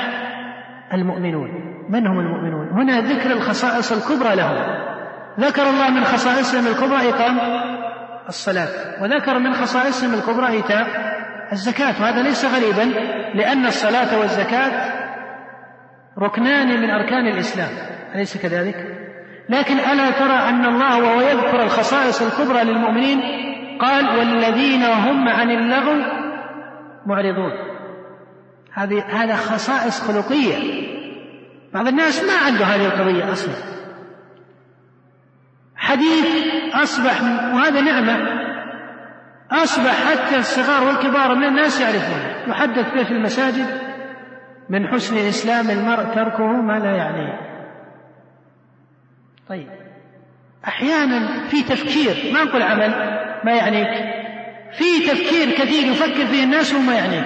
المؤمنون. من هم المؤمنون؟ هنا ذكر الخصائص الكبرى لهم. ذكر الله من خصائصهم الكبرى إقام الصلاة وذكر من خصائصهم الكبرى إيتاء الزكاة وهذا ليس غريبا لأن الصلاة والزكاة ركنان من أركان الإسلام أليس كذلك؟ لكن ألا ترى أن الله وهو يذكر الخصائص الكبرى للمؤمنين؟ قال والذين هم عن اللغو معرضون. هذه هذا خصائص خلقية. بعض الناس ما عنده هذه القضية أصلا. حديث أصبح وهذا نعمة. أصبح حتى الصغار والكبار من الناس يعرفونه. يحدث به في المساجد من حسن إسلام المرء تركه ما لا يعنيه. طيب. أحيانا في تفكير ما نقول عمل ما يعنيك. في تفكير كثير يفكر فيه الناس وما يعنيه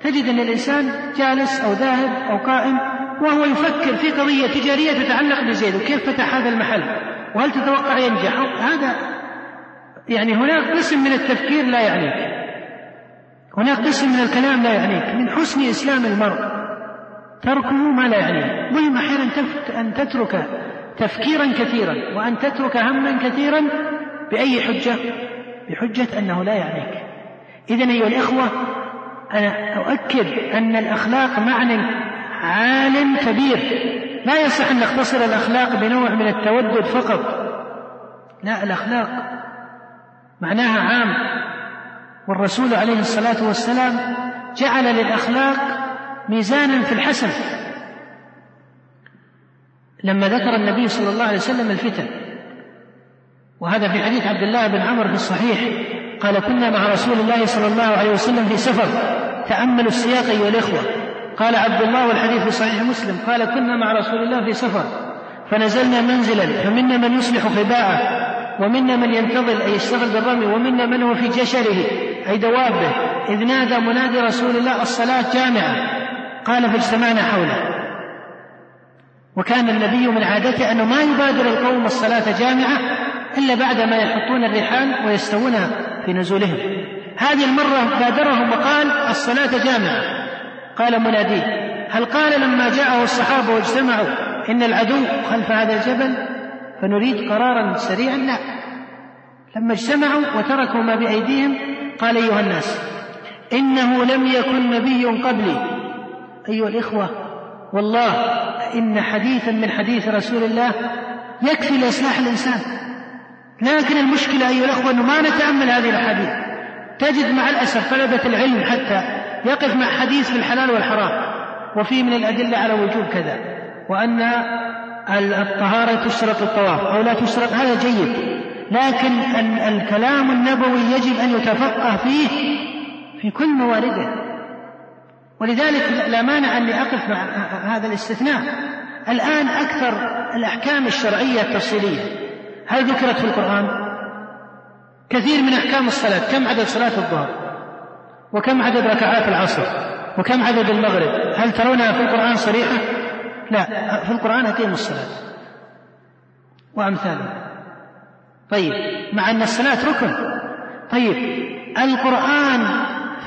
تجد أن الإنسان جالس أو ذاهب أو قائم وهو يفكر في قضية تجارية تتعلق بزيد وكيف فتح هذا المحل؟ وهل تتوقع ينجح؟ هذا يعني هناك قسم من التفكير لا يعنيك. هناك قسم من الكلام لا يعنيك. من حسن إسلام المرء تركه ما لا يعنيه مهم أحيانا أن تترك تفكيرا كثيرا وأن تترك هما كثيرا بأي حجة؟ بحجة أنه لا يعنيك. إذا أيها الإخوة أنا أؤكد أن الأخلاق معنى عال كبير. لا يصح أن نختصر الأخلاق بنوع من التودد فقط. لا الأخلاق معناها عام. والرسول عليه الصلاة والسلام جعل للأخلاق ميزانا في الحسن. لما ذكر النبي صلى الله عليه وسلم الفتن. وهذا في حديث عبد الله بن عمر في الصحيح. قال كنا مع رسول الله صلى الله عليه وسلم في سفر. تأملوا السياق أيها الإخوة. قال عبد الله والحديث في صحيح مسلم قال كنا مع رسول الله في سفر. فنزلنا منزلا. فمنا من يصلح خباءه. ومنا من ينتظر أي يشتغل بالرمي. ومنا من هو في جشره أي دوابه. إذ نادى منادي رسول الله الصلاة جامعة. قال فاجتمعنا حوله. وكان النبي من عادته أنه ما يبادر القوم الصلاة جامعة إلا بعد ما يحطون الرحال ويستوون في نزولهم. هذه المرة بادرهم وقال الصلاة جامعة. قال مناديه هل قال لما جاءه الصحابة واجتمعوا إن العدو خلف هذا الجبل فنريد قرارا سريعا؟ لا. لما اجتمعوا وتركوا ما بأيديهم قال أيها الناس إنه لم يكن نبي قبلي. أيها الإخوة والله إن حديثا من حديث رسول الله يكفي لإصلاح الإنسان. لكن المشكلة أيها الأخوة أنه ما نتأمل هذه الأحاديث. تجد مع الأسف طلبة العلم حتى يقف مع حديث في الحلال والحرام وفيه من الأدلة على وجوب كذا وأن الطهارة تشترط الطواف أو لا تشترط هذا جيد. لكن الكلام النبوي يجب أن يتفقه فيه في كل موارده. ولذلك لا مانع أني أقف مع هذا الاستثناء. الآن أكثر الأحكام الشرعية التفصيلية. هل ذكرت في القرآن؟ كثير من أحكام الصلاة. كم عدد صلاة الظهر؟ وكم عدد ركعات العصر؟ وكم عدد المغرب؟ هل ترونها في القرآن صريحة؟ لا في القرآن أقيموا الصلاة. وأمثالها. طيب مع أن الصلاة ركن. طيب القرآن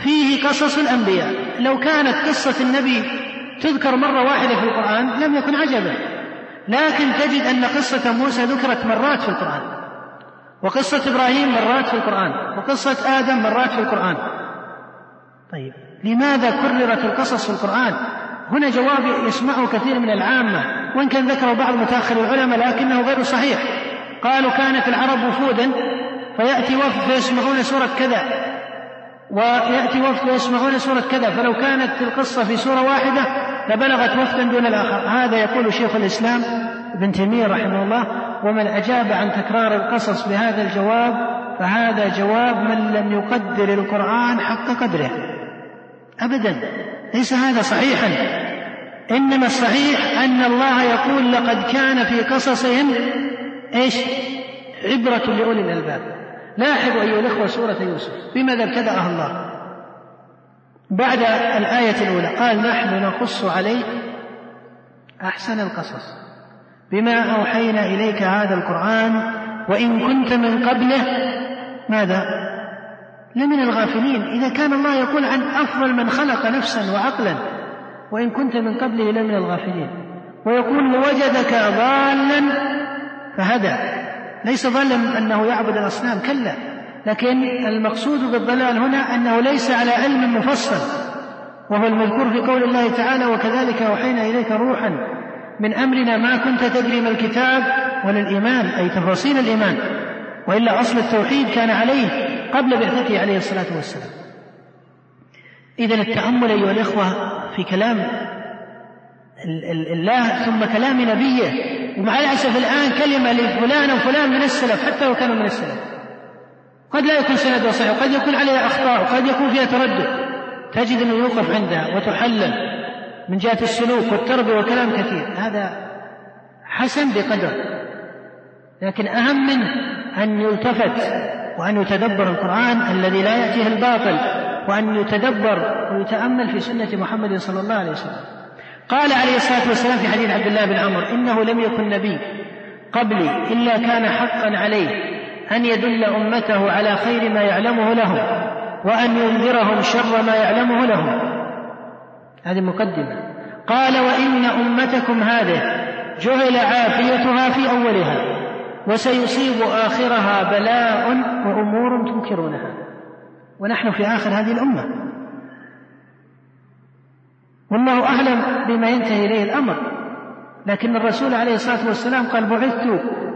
فيه قصص الأنبياء. لو كانت قصة النبي تذكر مرة واحدة في القرآن لم يكن عجبا لكن تجد أن قصة موسى ذكرت مرات في القرآن وقصة إبراهيم مرات في القرآن وقصة آدم مرات في القرآن. طيب لماذا كررت القصص في القرآن؟ هنا جواب يسمعه كثير من العامة وإن كان ذكره بعض متأخر العلماء لكنه غير صحيح. قالوا كانت العرب وفودا فيأتي وفد فيسمعون سورة كذا. ويأتي وفد ويسمعون سورة كذا فلو كانت القصة في سورة واحدة لبلغت وفدا دون الآخر. هذا يقول شيخ الإسلام ابن تيمية رحمه الله ومن أجاب عن تكرار القصص بهذا الجواب فهذا جواب من لم يقدر القرآن حق قدره. أبدا ليس هذا صحيحا. إنما الصحيح أن الله يقول لقد كان في قصصهم إيش؟ عبرة لأولي الألباب. لاحظوا أيها الأخوة سورة يوسف بماذا ابتدأها الله بعد الآية الأولى قال نحن نقص عليك أحسن القصص بما أوحينا إليك هذا القرآن وإن كنت من قبله ماذا؟ لمن الغافلين إذا كان الله يقول عن أفضل من خلق نفسا وعقلا وإن كنت من قبله لمن الغافلين ويقول وجدك ضالا فهدى ليس ظالا أنه يعبد الأصنام كلا. لكن المقصود بالضلال هنا أنه ليس على علم مفصل وهو المذكور في قول الله تعالى وكذلك أوحينا إليك روحا من أمرنا ما كنت تدري ما الكتاب ولا الإيمان أي تفاصيل الإيمان. وإلا أصل التوحيد كان عليه قبل بعثته عليه الصلاة والسلام. إذا التأمل أيها الإخوة في كلام الله ثم كلام نبيه ومع الأسف الآن كلمة لفلان وفلان من السلف حتى لو كانوا من السلف. قد لا يكون سند صحيح وقد يكون عليها أخطاء وقد يكون فيها تردد. تجد أنه يوقف عندها وتحلل من جهة السلوك والتربية وكلام كثير. هذا حسن بقدر. لكن أهم منه أن يلتفت وأن يتدبر القرآن الذي لا يأتيه الباطل وأن يتدبر ويتأمل في سنة محمد صلى الله عليه وسلم. قال عليه الصلاة والسلام في حديث عبد الله بن عمر إنه لم يكن نبي قبلي إلا كان حقا عليه أن يدل أمته على خير ما يعلمه لهم وأن ينذرهم شر ما يعلمه لهم. هذه مقدمة. قال وإن أمتكم هذه جعل عافيتها في أولها وسيصيب آخرها بلاء وأمور تنكرونها. ونحن في آخر هذه الأمة. والله أعلم بما ينتهي إليه الأمر. لكن الرسول عليه الصلاة والسلام قال بعثت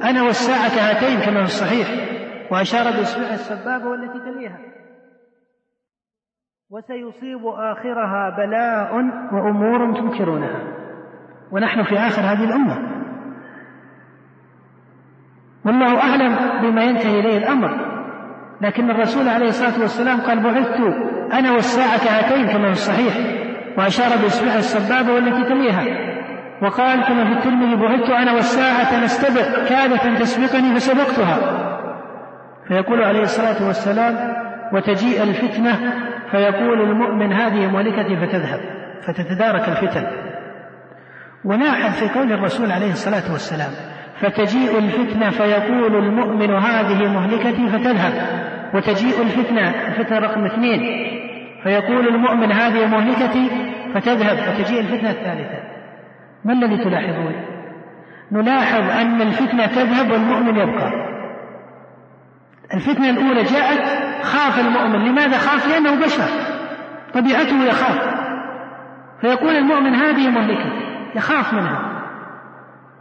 أنا والساعة هاتين كما في الصحيح. وأشار بإصبعه السبابة والتي تليها. وسيصيب آخرها بلاء وأمور تنكرونها. ونحن في آخر هذه الأمة. والله أعلم بما ينتهي إليه الأمر. لكن الرسول عليه الصلاة والسلام قال بعثت أنا والساعة هاتين كما في الصحيح. وأشار بإصبعه السبابة والتي تليها. وقال كما في الترمذي بعثت أنا والساعة نستبق كادت تسبقني فسبقتها. فيقول عليه الصلاة والسلام وتجيء الفتنة فيقول المؤمن هذه مهلكتي فتذهب فتتدارك الفتن. وناحظ في قول الرسول عليه الصلاة والسلام فتجيء الفتنة فيقول المؤمن هذه مهلكتي فتذهب. وتجيء الفتنة الفتنة رقم اثنين فيقول المؤمن هذه مهلكتي فتذهب وتجيء الفتنة الثالثة. ما الذي تلاحظون؟ نلاحظ أن الفتنة تذهب والمؤمن يبقى. الفتنة الأولى جاءت خاف المؤمن. لماذا خاف؟ لأنه بشر. طبيعته يخاف. فيكون المؤمن هذه مهلكة يخاف منها.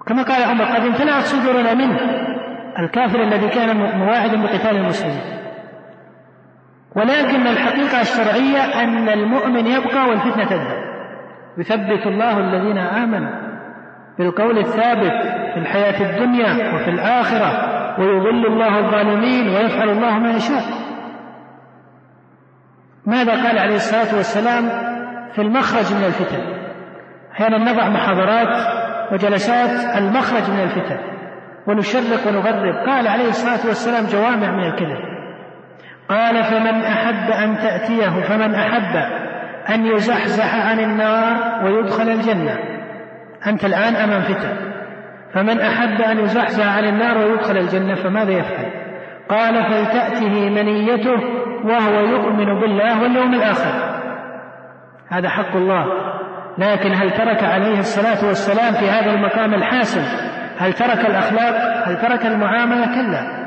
كما قال عمر قد امتلأت صدورنا منه. الكافر الذي كان مواعدا بقتال المسلمين. ولكن الحقيقة الشرعية أن المؤمن يبقى والفتنة تذهب. يثبت الله الذين آمنوا بالقول الثابت في الحياة الدنيا وفي الآخرة ويضل الله الظالمين ويفعل الله ما يشاء. ماذا قال عليه الصلاة والسلام في المخرج من الفتن؟ أحيانا نضع محاضرات وجلسات المخرج من الفتن ونشرق ونغرب. قال عليه الصلاة والسلام جوامع من الكلم قال فمن أحب أن تأتيه فمن أحب أن يزحزح عن النار ويدخل الجنة. أنت الآن أمام فتن. فمن أحب أن يزحزح عن النار ويدخل الجنة فماذا يفعل؟ قال فلتأته منيته وهو يؤمن بالله واليوم الآخر. هذا حق الله. لكن هل ترك عليه الصلاة والسلام في هذا المقام الحاسم؟ هل ترك الأخلاق؟ هل ترك المعاملة؟ كلا.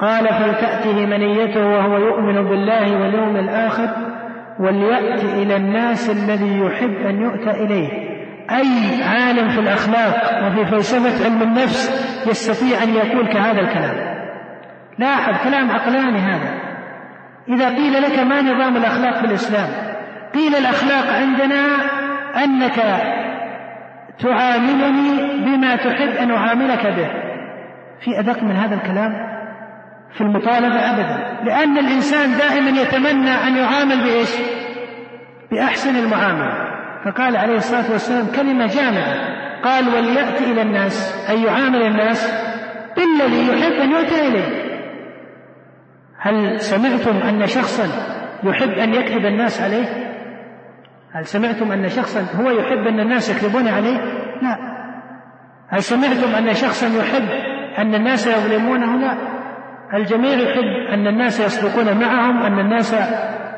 قال فلتأته منيته وهو يؤمن بالله واليوم الآخر وليأت إلى الناس الذي يحب أن يؤتى إليه. أي عالم في الأخلاق وفي فلسفة علم النفس يستطيع أن يقول كهذا الكلام. لاحظ كلام عقلاني هذا. إذا قيل لك ما نظام الأخلاق في الإسلام؟ قيل الأخلاق عندنا أنك تعاملني بما تحب أن أعاملك به. في أدق من هذا الكلام؟ في المطالبة أبدا. لأن الإنسان دائما يتمنى أن يعامل بإيش؟ بأحسن المعاملة. فقال عليه الصلاة والسلام كلمة جامعة. قال وليأتي إلى الناس. أي يعامل الناس بالذي يحب أن يؤتى إليه. هل سمعتم أن شخصا يحب أن يكذب الناس عليه؟ هل سمعتم أن شخصا هو يحب أن الناس يكذبون عليه؟ لا. هل سمعتم أن شخصا يحب أن الناس يظلمونه؟ لا. الجميع يحب أن الناس يصدقون معهم أن الناس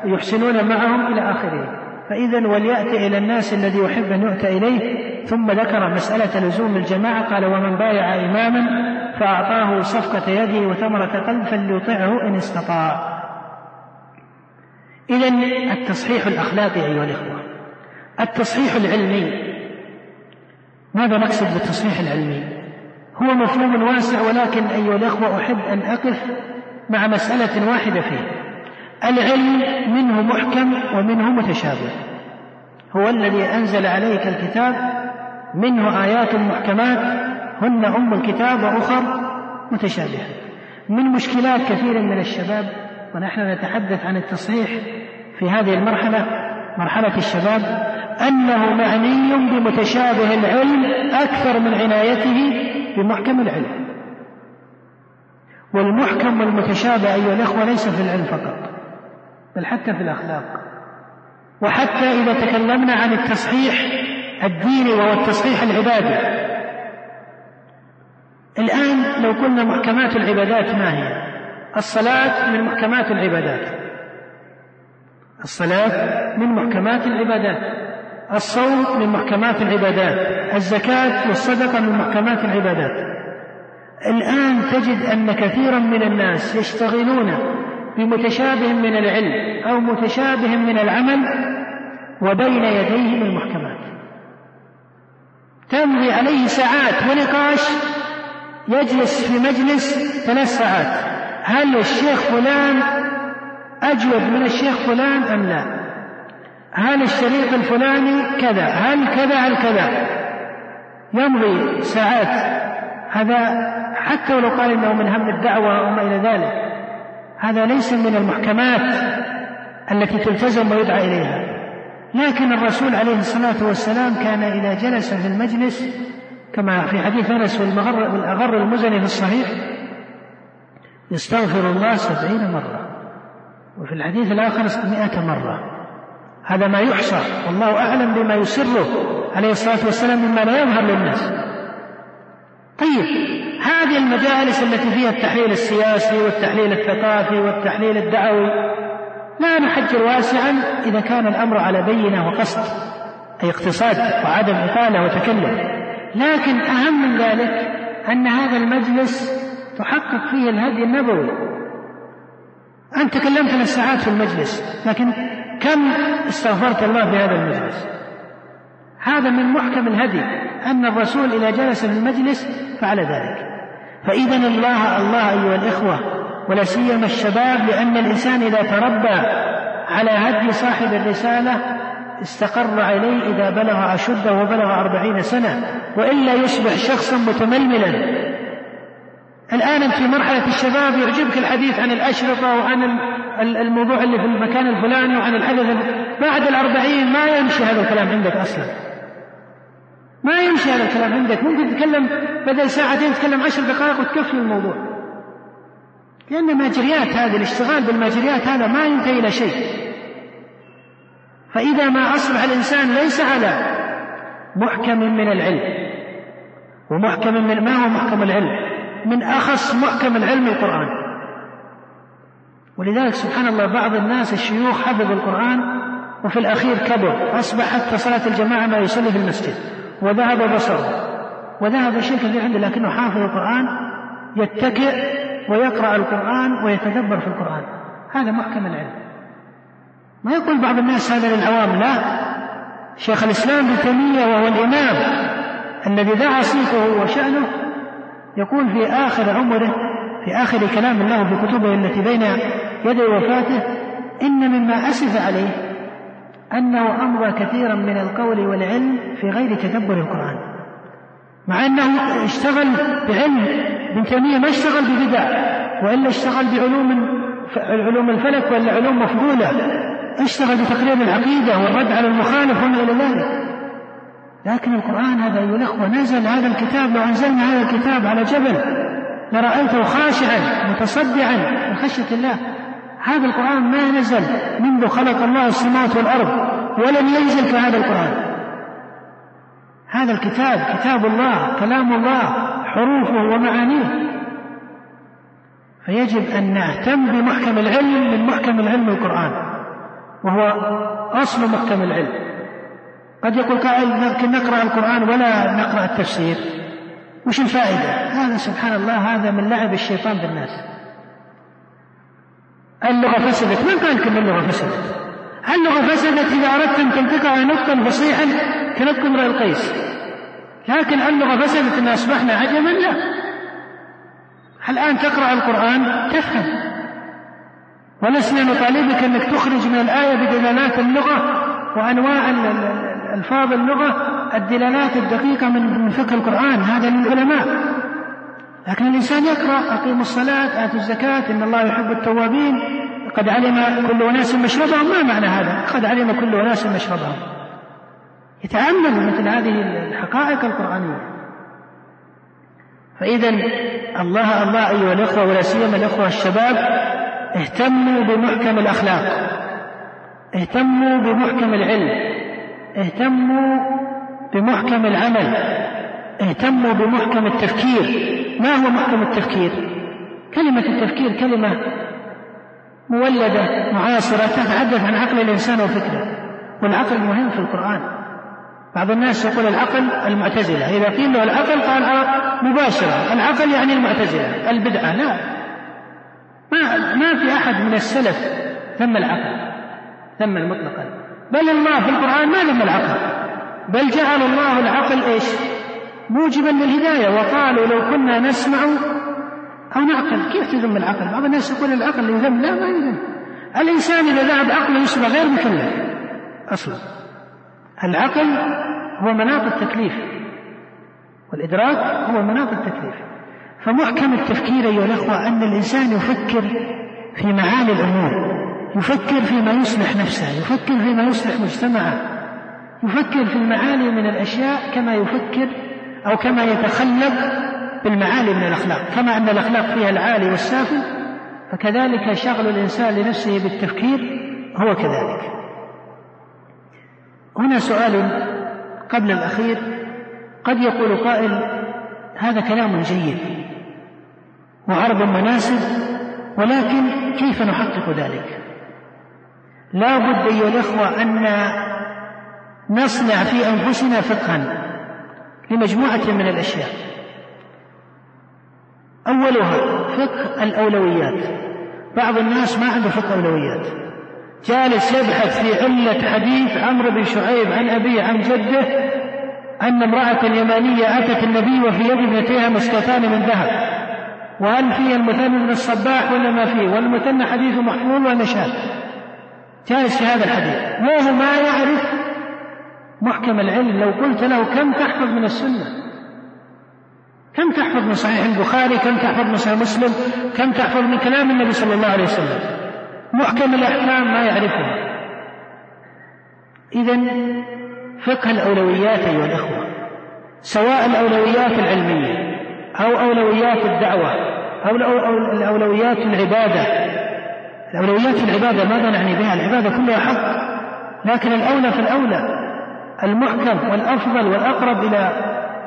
يحسنون معهم إلى آخره. فإذا وليأتي إلى الناس الذي يحب أن يؤتى إليه. ثم ذكر مسألة لزوم الجماعة قال ومن بايع إماما فأعطاه صفقة يده وثمرة قلب فليطعه إن استطاع. إذا التصحيح الأخلاقي أيها الإخوة. التصحيح العلمي. ماذا نقصد بالتصحيح العلمي؟ هو مفهوم واسع ولكن أيها الأخوة أحب أن أقف مع مسألة واحدة فيه. العلم منه محكم ومنه متشابه. هو الذي أنزل عليك الكتاب منه آيات محكمات هن أم الكتاب وأخر متشابهة. من مشكلات كثير من الشباب ونحن نتحدث عن التصحيح في هذه المرحلة مرحلة الشباب أنه معني بمتشابه العلم أكثر من عنايته بمحكم العلم. والمحكم والمتشابه أيها الأخوة ليس في العلم فقط بل حتى في الأخلاق. وحتى إذا تكلمنا عن التصحيح الديني وهو التصحيح العبادي. الآن لو قلنا محكمات العبادات ما هي؟ الصلاة من محكمات العبادات. الصلاة من محكمات العبادات. الصوم من محكمات العبادات الزكاة والصدقة من محكمات العبادات. الآن تجد أن كثيرا من الناس يشتغلون بمتشابه من العلم أو متشابه من العمل وبين يديهم المحكمات. تمضي عليه ساعات ونقاش يجلس في مجلس ثلاث ساعات. هل الشيخ فلان أجود من الشيخ فلان أم لا؟ هل الشريط الفلاني كذا؟ هل كذا؟ هل كذا؟ يمضي ساعات. هذا حتى ولو قال إنه من هم الدعوة وما إلى ذلك. هذا ليس من المحكمات التي تلتزم ويدعى إليها. لكن الرسول عليه الصلاة والسلام كان إذا جلس في المجلس كما في حديث أنس والأغر المزني في الصحيح يستغفر الله سبعين مرة. وفي الحديث الآخر مئة مرة. هذا ما يحصى. والله أعلم بما يسره عليه الصلاة والسلام مما لا يظهر للناس. طيب هذه المجالس التي فيها التحليل السياسي والتحليل الثقافي والتحليل الدعوي لا نحجر واسعا إذا كان الأمر على بينة وقصد أي اقتصاد وعدم إطالة وتكلف لكن أهم من ذلك أن هذا المجلس تحقق فيه الهدي النبوي. أنت تكلمت ثلاث ساعات في المجلس لكن كم استغفرت الله في هذا المجلس؟ هذا من محكم الهدي أن الرسول إذا جلس في المجلس فعل ذلك. فإذا الله الله أيها الإخوة ولا سيما الشباب لأن الإنسان إذا تربى على هدي صاحب الرسالة استقر عليه إذا بلغ أشده وبلغ أربعين سنة وإلا يصبح شخصا متململا. الآن في مرحلة الشباب يعجبك الحديث عن الأشرطة وعن الموضوع اللي في المكان الفلاني وعن الحدث بعد الأربعين ما يمشي هذا الكلام عندك أصلا. ما يمشي هذا الكلام عندك. ممكن تتكلم بدل ساعتين تتكلم عشر دقائق وتكفي الموضوع. لأن ماجريات هذه الاشتغال بالماجريات هذا ما ينتهي إلى شيء. فإذا ما أصبح الإنسان ليس على محكم من العلم ومحكم من ما هو محكم العلم؟ من أخص محكم العلم القرآن. ولذلك سبحان الله بعض الناس الشيوخ حفظوا القرآن وفي الأخير كبر. أصبح حتى صلاة الجماعة ما يصلي في المسجد. وذهب بصره. وذهب شيء كثير عنده لكنه حافظ القرآن يتكئ ويقرأ القرآن ويتدبر في القرآن. هذا محكم العلم. ما يقول بعض الناس هذا للعوام لا. شيخ الإسلام ابن تيمية وهو الإمام الذي دعا صيته وشأنه يقول في آخر عمره في آخر كلام له في كتبه التي بين يدي وفاته إن مما أسف عليه أنه أمضى كثيرا من القول والعلم في غير تدبر القرآن. مع أنه اشتغل بعلم ابن تيمية ما اشتغل ببدع وإلا اشتغل بعلوم علوم الفلك ولا علوم مفضولة اشتغل بتقرير العقيدة والرد على المخالف وما إلى ذلك. لكن القرآن هذا أيها الأخوة نزل هذا الكتاب لو أنزلنا هذا الكتاب على جبل لرأيته خاشعا متصدعا من خشية الله. هذا القرآن ما نزل منذ خلق الله السماوات والأرض ولم ينزل كهذا القرآن. هذا الكتاب كتاب الله كلام الله حروفه ومعانيه. فيجب أن نهتم بمحكم العلم من محكم العلم القرآن وهو أصل محكم العلم. قد يقول قائل لكن نقرأ القرآن ولا نقرأ التفسير. وش الفائدة؟ هذا سبحان الله هذا من لعب الشيطان بالناس. اللغة فسدت. من قال لكم اللغة فسدت؟ اللغة فسدت إذا أردت أن تنطقها نطقا فصيحا كنطق امرئ القيس. لكن اللغة فسدت أن أصبحنا عجما لا. الآن تقرأ القرآن تفهم. ولسنا نطالبك أنك تخرج من الآية بدلالات اللغة وأنواع ألفاظ اللغة الدلالات الدقيقة من فقه القرآن هذا للعلماء لكن الإنسان يقرأ أقيموا الصلاة آتوا الزكاة إن الله يحب التوابين قد علم كل أناس مشربهم. ما معنى هذا؟ قد علم كل أناس مشربهم. يتأمل مثل هذه الحقائق القرآنية. فإذا الله الله أيها الأخوة ولا سيما الأخوة الشباب اهتموا بمحكم الأخلاق. اهتموا بمحكم العلم. اهتموا بمحكم العمل. اهتموا بمحكم التفكير. ما هو محكم التفكير؟ كلمة التفكير كلمة مولدة معاصرة تتحدث عن عقل الإنسان وفكره والعقل مهم في القرآن. بعض الناس يقول العقل المعتزلة. إذا قيل له العقل قال مباشرة. العقل يعني المعتزلة. البدعة لا. ما ما في أحد من السلف ثم العقل ثم المطلقا بل الله في القرآن ما ذم العقل. بل جعل الله العقل إيش؟ موجبا للهداية. وقالوا لو كنا نسمع أو نعقل كيف تذم العقل؟ بعض الناس يقول العقل يذم لا ما يذم. الإنسان إذا ذهب عقله يصبح غير مكلف. أصلا. العقل هو مناط التكليف. والإدراك هو مناط التكليف. فمحكم التفكير أيها الأخوة أن الإنسان يفكر في معاني الأمور. يفكر فيما يصلح نفسه يفكر فيما يصلح مجتمعه. يفكر في المعالي من الأشياء كما يفكر أو كما يتخلق بالمعالي من الأخلاق كما أن الأخلاق فيها العالي والسافل. فكذلك شغل الإنسان لنفسه بالتفكير هو كذلك. هنا سؤال قبل الأخير. قد يقول قائل هذا كلام جيد وعرض مناسب ولكن كيف نحقق ذلك؟ لا بد أيها الإخوة أن نصنع في أنفسنا فقها لمجموعة من الأشياء. أولها فقه الأولويات. بعض الناس ما عنده فقه أولويات. جالس يبحث في علة حديث عمرو بن شعيب عن أبيه عن جده أن امرأة يمانية أتت النبي وفي يد ابنتيها مسكتان من ذهب. وهل فيه المثنى من الصباح ولا ما فيه؟ والمثنى حديث محمول ونشاط جالس في هذا الحديث؟ وهو ما يعرف محكم العلم؟ لو قلت له كم تحفظ من السنة؟ كم تحفظ من صحيح البخاري؟ كم تحفظ من صحيح مسلم؟ كم تحفظ من كلام النبي صلى الله عليه وسلم؟ محكم الأحكام ما يعرفها إذا فقه الأولويات أيها الأخوة سواء الأولويات العلمية أو أولويات الدعوة أو الأولويات العبادة الأولويات العبادة ماذا نعني بها العبادة كلها حق لكن الأولى في الأولى المحكم والأفضل والأقرب إلى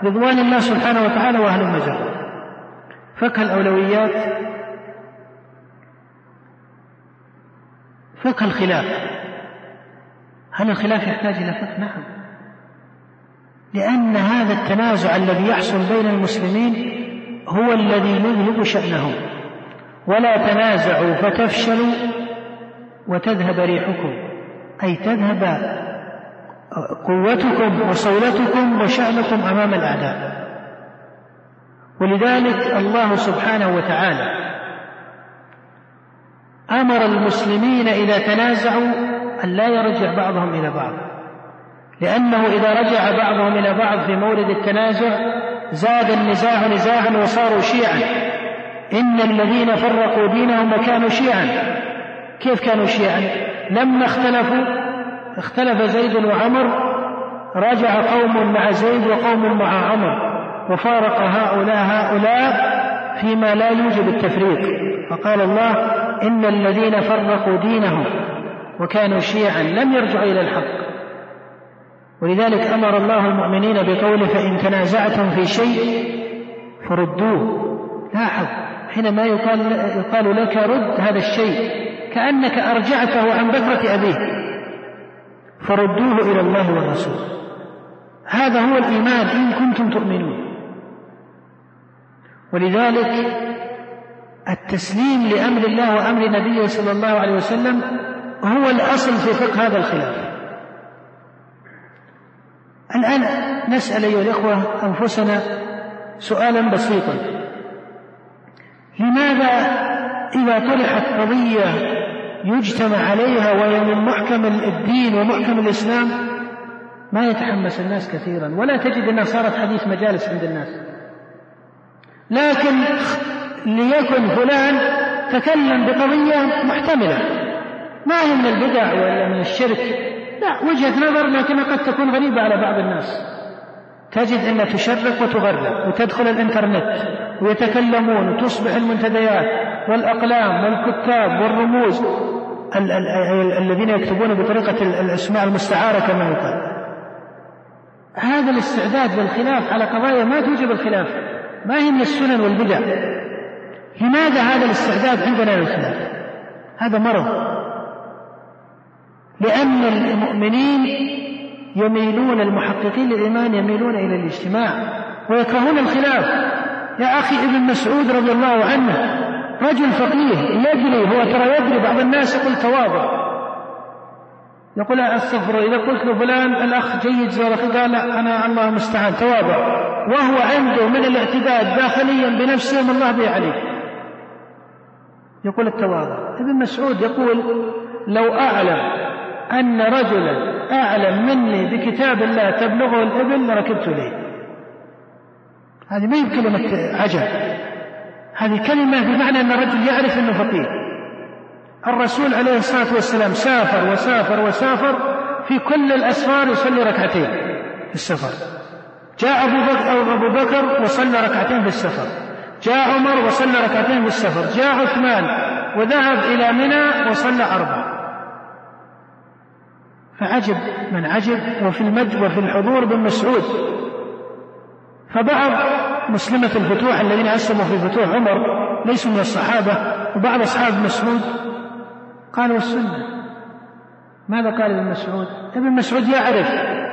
رضوان الله سبحانه وتعالى وأهل المجال. فقه الأولويات فقه الخلاف. هل الخلاف يحتاج إلى فقه؟ نعم. لأن هذا التنازع الذي يحصل بين المسلمين هو الذي يذهب شأنهم. ولا تنازعوا فتفشلوا وتذهب ريحكم. أي تذهب قوتكم وصولتكم وشأنكم أمام الأعداء. ولذلك الله سبحانه وتعالى أمر المسلمين إذا تنازعوا أن لا يرجع بعضهم إلى بعض. لأنه إذا رجع بعضهم إلى بعض في مورد التنازع زاد النزاع نزاعا وصاروا شيعا. إن الذين فرقوا دينهم وكانوا شيعا. كيف كانوا شيعا؟ لما اختلفوا اختلف زيد وعمر رجع قوم مع زيد وقوم مع عمر وفارق هؤلاء هؤلاء فيما لا يوجب التفريق. فقال الله إن الذين فرقوا دينهم وكانوا شيعا لم يرجعوا إلى الحق. ولذلك أمر الله المؤمنين بقوله فإن تنازعتم في شيء فردوه. لاحظ حينما يقال, يقال لك رد هذا الشيء كأنك أرجعته عن بكرة أبيه. فردوه إلى الله والرسول. هذا هو الإيمان إن كنتم تؤمنون. ولذلك التسليم لأمر الله وأمر نبيه صلى الله عليه وسلم هو الأصل في فقه هذا الخلاف. الآن نسأل أيها الإخوة أنفسنا سؤالا بسيطا. لماذا إذا طرحت قضية يجتمع عليها وهي من محكم الدين ومحكم الإسلام؟ ما يتحمس الناس كثيرا ولا تجد أنها صارت حديث مجالس عند الناس. لكن ليكن فلان تكلم بقضية محتملة ما هي من البدع ولا من الشرك؟ لا وجهة نظر لكنها قد تكون غريبة على بعض الناس. تجد أنها تشرق وتغرب وتدخل الإنترنت. ويتكلمون وتصبح المنتديات والأقلام والكتاب والرموز الذين يكتبون بطريقة الأسماء المستعارة كما يقال. هذا الاستعداد للخلاف على قضايا ما توجب الخلاف. ما هي من السنن والبدع؟ لماذا هذا الاستعداد عندنا للخلاف؟ هذا مرض. لأن المؤمنين يميلون المحققين للإيمان يميلون إلى الاجتماع ويكرهون الخلاف. يا أخي ابن مسعود رضي الله عنه رجل فقيه يدري هو ترى يدري بعض الناس يقول تواضع. يقول أستغفر إذا قلت له فلان الأخ جيد زي قال لا أنا الله المستعان تواضع. وهو عنده من الاعتداد داخليا بنفسه ما الله به عليه. يقول التواضع. ابن مسعود يقول لو أعلم أن رجلا أعلم مني بكتاب الله تبلغه الإبل لركبت إليه. هذه ما هي كلمة عجب. هذه كلمة بمعنى أن الرجل يعرف أنه فقيه الرسول عليه الصلاة والسلام سافر وسافر وسافر في كل الأسفار يصلي ركعتين في السفر. جاء أبو بكر, أبو بكر وصلى ركعتين في السفر. جاء عمر وصلى ركعتين في السفر. جاء عثمان وذهب إلى منى وصلى أربع فعجب من عجب وفي المجد وفي الحضور بن مسعود. فبعض مسلمة الفتوح الذين أسلموا في فتوح عمر ليسوا من الصحابة وبعض أصحاب مسعود قالوا السنة. ماذا قال ابن مسعود؟ ابن مسعود يعرف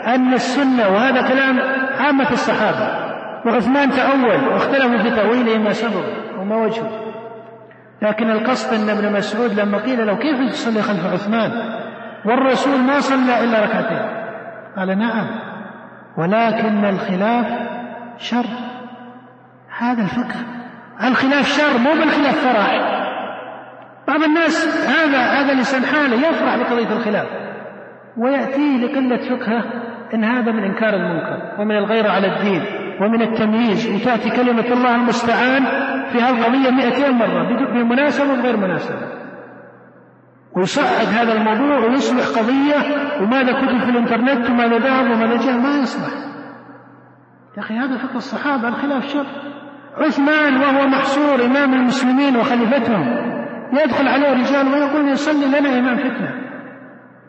أن السنة وهذا كلام عامة الصحابة وعثمان تأول واختلفوا في تأويله ما سبب وما وجهه. لكن القصد أن ابن مسعود لما قيل له كيف تصلي خلف عثمان؟ والرسول ما صلى إلا ركعتين. قال نعم ولكن الخلاف شر. هذا الفقه. الخلاف شر مو بالخلاف فرح بعض الناس هذا هذا لسان حاله يفرح بقضية الخلاف. ويأتيه لقلة فقهه إن هذا من إنكار المنكر ومن الغيرة على الدين ومن التمييز. وتأتي كلمة الله المستعان في هذه القضية مئتين مرة بمناسبة وغير مناسبة. ويصعد هذا الموضوع ويصبح قضية وماذا كتب في الإنترنت وماذا ذهب وماذا جاء ما يصلح يا أخي هذا فقه الصحابة الخلاف شر. عثمان وهو محصور إمام المسلمين وخليفتهم يدخل عليه رجال ويقول يصلي لنا إمام فتنة.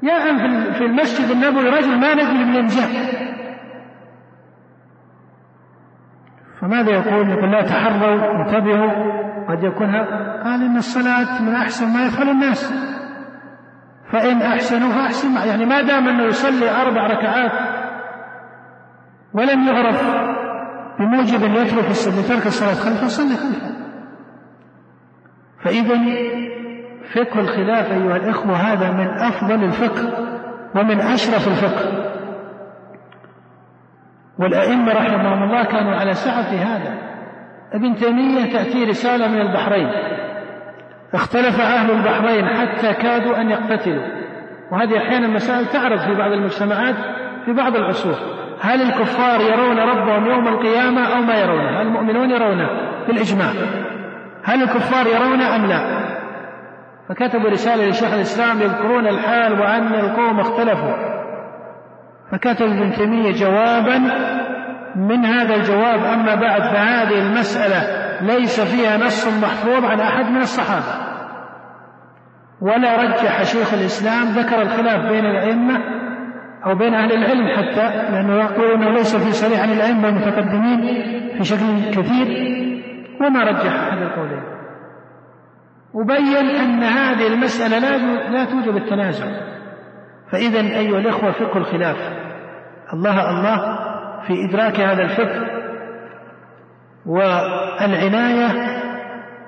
يا أم في المسجد النبوي رجل ما ندري من جاء فماذا يقول؟ يقول لا تحروا انتبهوا قد يكون قال إن الصلاة من أحسن ما يفعل الناس. فإن أحسنوا فأحسن يعني ما دام أنه يصلي أربع ركعات ولم يعرف بموجب أن يترك بترك الصلاة خلفه صلي خلفه. فإذا فقه الخلاف أيها الإخوة هذا من أفضل الفقه ومن أشرف الفقه. والأئمة رحمهم الله كانوا على سعة في هذا. ابن تيمية تأتي رسالة من البحرين. اختلف أهل البحرين حتى كادوا أن يقتتلوا. وهذه أحيانا مسائل تعرض في بعض المجتمعات في بعض العصور. هل الكفار يرون ربهم يوم القيامة أو ما يرونه؟ المؤمنون يرونه بالإجماع؟ هل الكفار يرونه أم لا؟ فكتبوا رسالة لشيخ الإسلام يذكرون الحال وأن القوم اختلفوا. فكتب ابن تيمية جوابا من هذا الجواب أما بعد فهذه المسألة ليس فيها نص محفوظ عن أحد من الصحابة. ولا رجح شيخ الإسلام ذكر الخلاف بين الأئمة أو بين أهل العلم حتى لأنه يقول أنه ليس في صريح عن الأئمة المتقدمين في شكل كثير وما رجح أحد القولين. وبين أن هذه المسألة لا لا توجب التنازع. فإذا أيها الإخوة فقه الخلاف. الله الله في إدراك هذا الفقه والعناية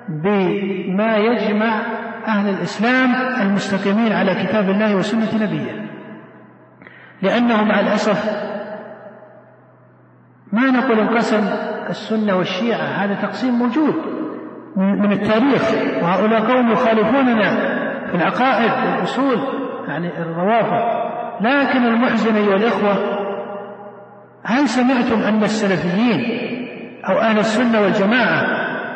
بما يجمع أهل الإسلام المستقيمين على كتاب الله وسنة نبيه. لأنه مع الأسف ما نقول انقسم السنة والشيعة هذا تقسيم موجود من التاريخ وهؤلاء قوم يخالفوننا في العقائد والأصول يعني الروافض. لكن المحزن أيها الإخوة هل سمعتم أن السلفيين أو أهل السنة والجماعة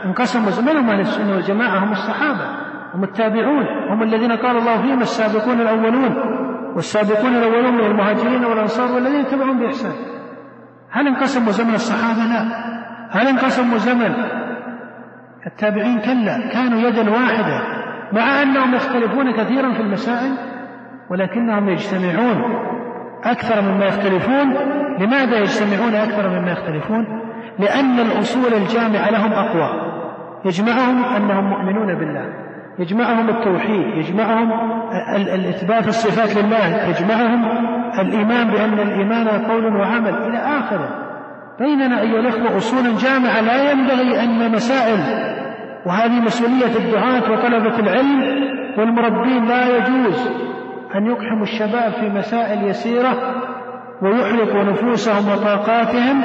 انقسموا؟ من هم أهل السنة والجماعة هم الصحابة هم التابعون هم الذين قال الله فيهم السابقون الأولون. والسابقون الأولون من المهاجرين والأنصار والذين تبعهم بإحسان. هل انقسموا زمن الصحابة؟ لا. هل انقسموا زمن التابعين؟ كلا. كانوا يدا واحدة. مع أنهم يختلفون كثيرا في المسائل ولكنهم يجتمعون أكثر مما يختلفون. لماذا يجتمعون أكثر مما يختلفون؟ لأن الأصول الجامعة لهم أقوى. يجمعهم أنهم مؤمنون بالله. يجمعهم التوحيد يجمعهم الإثبات الصفات لله يجمعهم الإيمان بأن الإيمان قول وعمل إلى آخره. بيننا أيها الأخوة أصول جامعة لا ينبغي أن مسائل وهذه مسؤولية الدعاة وطلبة العلم والمربين لا يجوز أن يقحموا الشباب في مسائل يسيرة ويحرقوا نفوسهم وطاقاتهم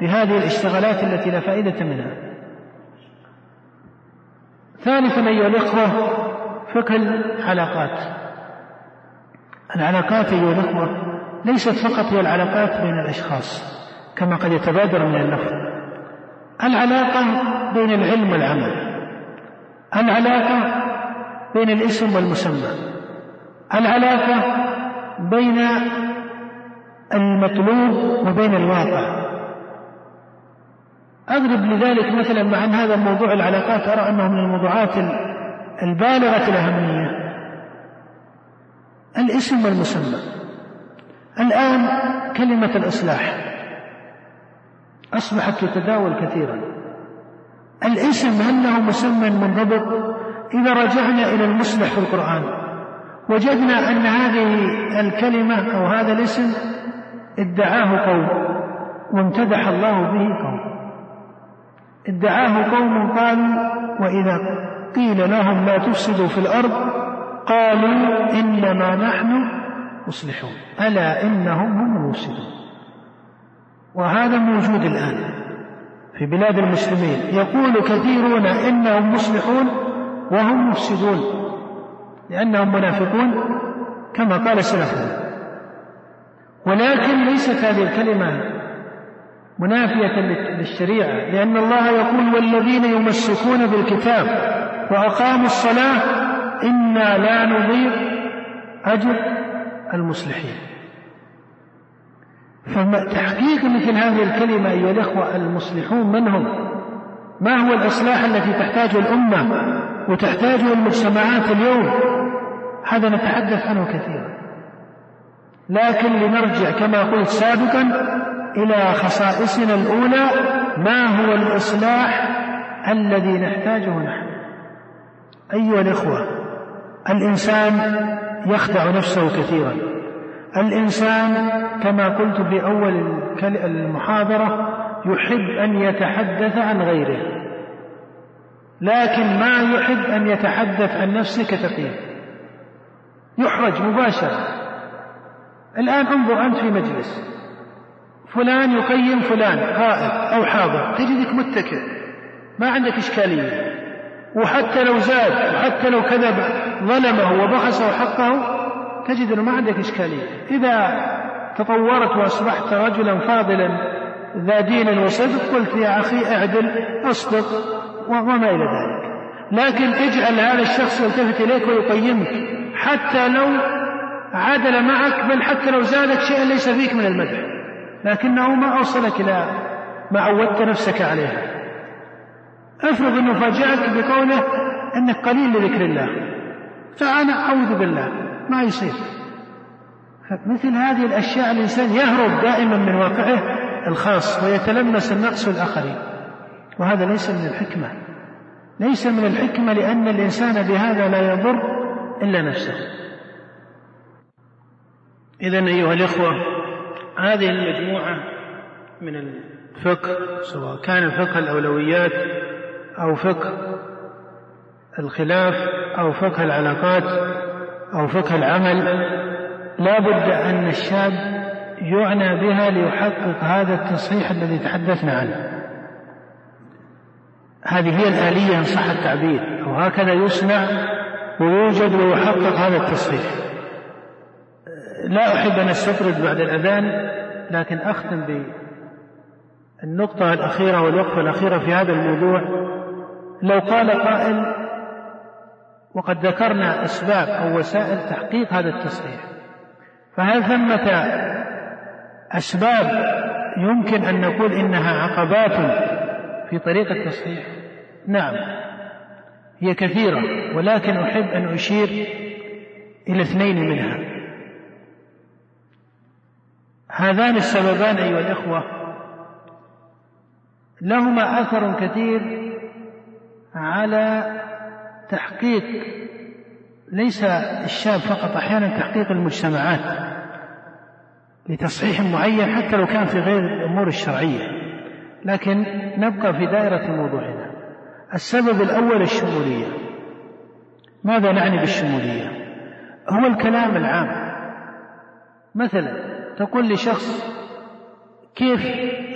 بهذه الاشتغالات التي لا فائدة منها. ثالثا أيها الإخوة فقه العلاقات. العلاقات أيها الإخوة ليست فقط هي العلاقات بين الأشخاص كما قد يتبادر من اللفظ. العلاقة بين العلم والعمل. العلاقة بين الاسم والمسمى. العلاقة بين المطلوب وبين الواقع. أضرب لذلك مثلا مع أن هذا موضوع العلاقات أرى أنه من الموضوعات البالغة الأهمية. الاسم والمسمى. الآن كلمة الإصلاح. أصبحت تتداول كثيرا. الاسم هل مسمى منضبط إذا رجعنا إلى المصلح في القرآن. وجدنا أن هذه الكلمة أو هذا الاسم ادعاه قوم وامتدح الله به قوم. ادعاه قوم قالوا وإذا قيل لهم لا تفسدوا في الأرض قالوا إنما نحن مصلحون. ألا إنهم هم المفسدون. وهذا موجود الآن في بلاد المسلمين. يقول كثيرون إنهم مصلحون وهم مفسدون لأنهم منافقون كما قال سلفنا. ولكن ليست هذه الكلمة منافية للشريعة لأن الله يقول والذين يمسكون بالكتاب وأقاموا الصلاة إنا لا نضيع أجر المصلحين. فتحقيق مثل هذه الكلمة أيها الأخوة المصلحون من هم؟ ما هو الإصلاح التي تحتاجه الأمة وتحتاجه المجتمعات اليوم؟ هذا نتحدث عنه كثيرا. لكن لنرجع كما قلت سابقا إلى خصائصنا الأولى ما هو الإصلاح الذي نحتاجه نحن. أيها الإخوة الإنسان يخدع نفسه كثيرا. الإنسان كما قلت في أول المحاضرة يحب أن يتحدث عن غيره. لكن ما يحب أن يتحدث عن نفسه كتقييم يحرج مباشرة. الآن انظر أنت في مجلس. فلان يقيم فلان غائب أو حاضر. تجدك متكئ. ما عندك إشكالية. وحتى لو زاد وحتى لو كذب ظلمه وبخسه حقه تجد أنه ما عندك إشكالية. إذا تطورت وأصبحت رجلا فاضلا ذا دين وصدق قلت يا أخي اعدل اصدق وما إلى ذلك. لكن اجعل هذا الشخص يلتفت إليك ويقيمك. حتى لو عدل معك بل حتى لو زادك شيئا ليس فيك من المدح. لكنه ما أوصلك إلى ما عودت نفسك عليه افرض أنه فاجأك بقوله أنك قليل لذكر الله. فأنا أعوذ بالله ما يصير. مثل هذه الأشياء الإنسان يهرب دائما من واقعه الخاص ويتلمس النقص الآخرين وهذا ليس من الحكمة. ليس من الحكمة لأن الإنسان بهذا لا يضر إلا نفسه. إذا أيها الإخوة هذه المجموعة من الفقه سواء كان فقه الأولويات أو فقه الخلاف أو فقه العلاقات أو فقه العمل لا بد أن الشاب يعنى بها ليحقق هذا التصحيح الذي تحدثنا عنه. هذه هي الآلية إن صح التعبير أو هكذا يصنع ويوجد ويحقق هذا التصحيح. لا أحب أن أستطرد بعد الأذان لكن أختم بالنقطة الأخيرة والوقفة الأخيرة في هذا الموضوع. لو قال قائل وقد ذكرنا أسباب أو وسائل تحقيق هذا التصحيح فهل ثمة أسباب يمكن أن نقول إنها عقبات في طريق التصحيح نعم هي كثيرة ولكن أحب أن أشير إلى اثنين منها. هذان السببان أيها الإخوة لهما أثر كثير على تحقيق ليس الشاب فقط أحيانا تحقيق المجتمعات لتصحيح معين حتى لو كان في غير الأمور الشرعية لكن نبقى في دائرة موضوعنا. السبب الأول الشمولية. ماذا نعني بالشمولية؟ هو الكلام العام. مثلا تقول لشخص كيف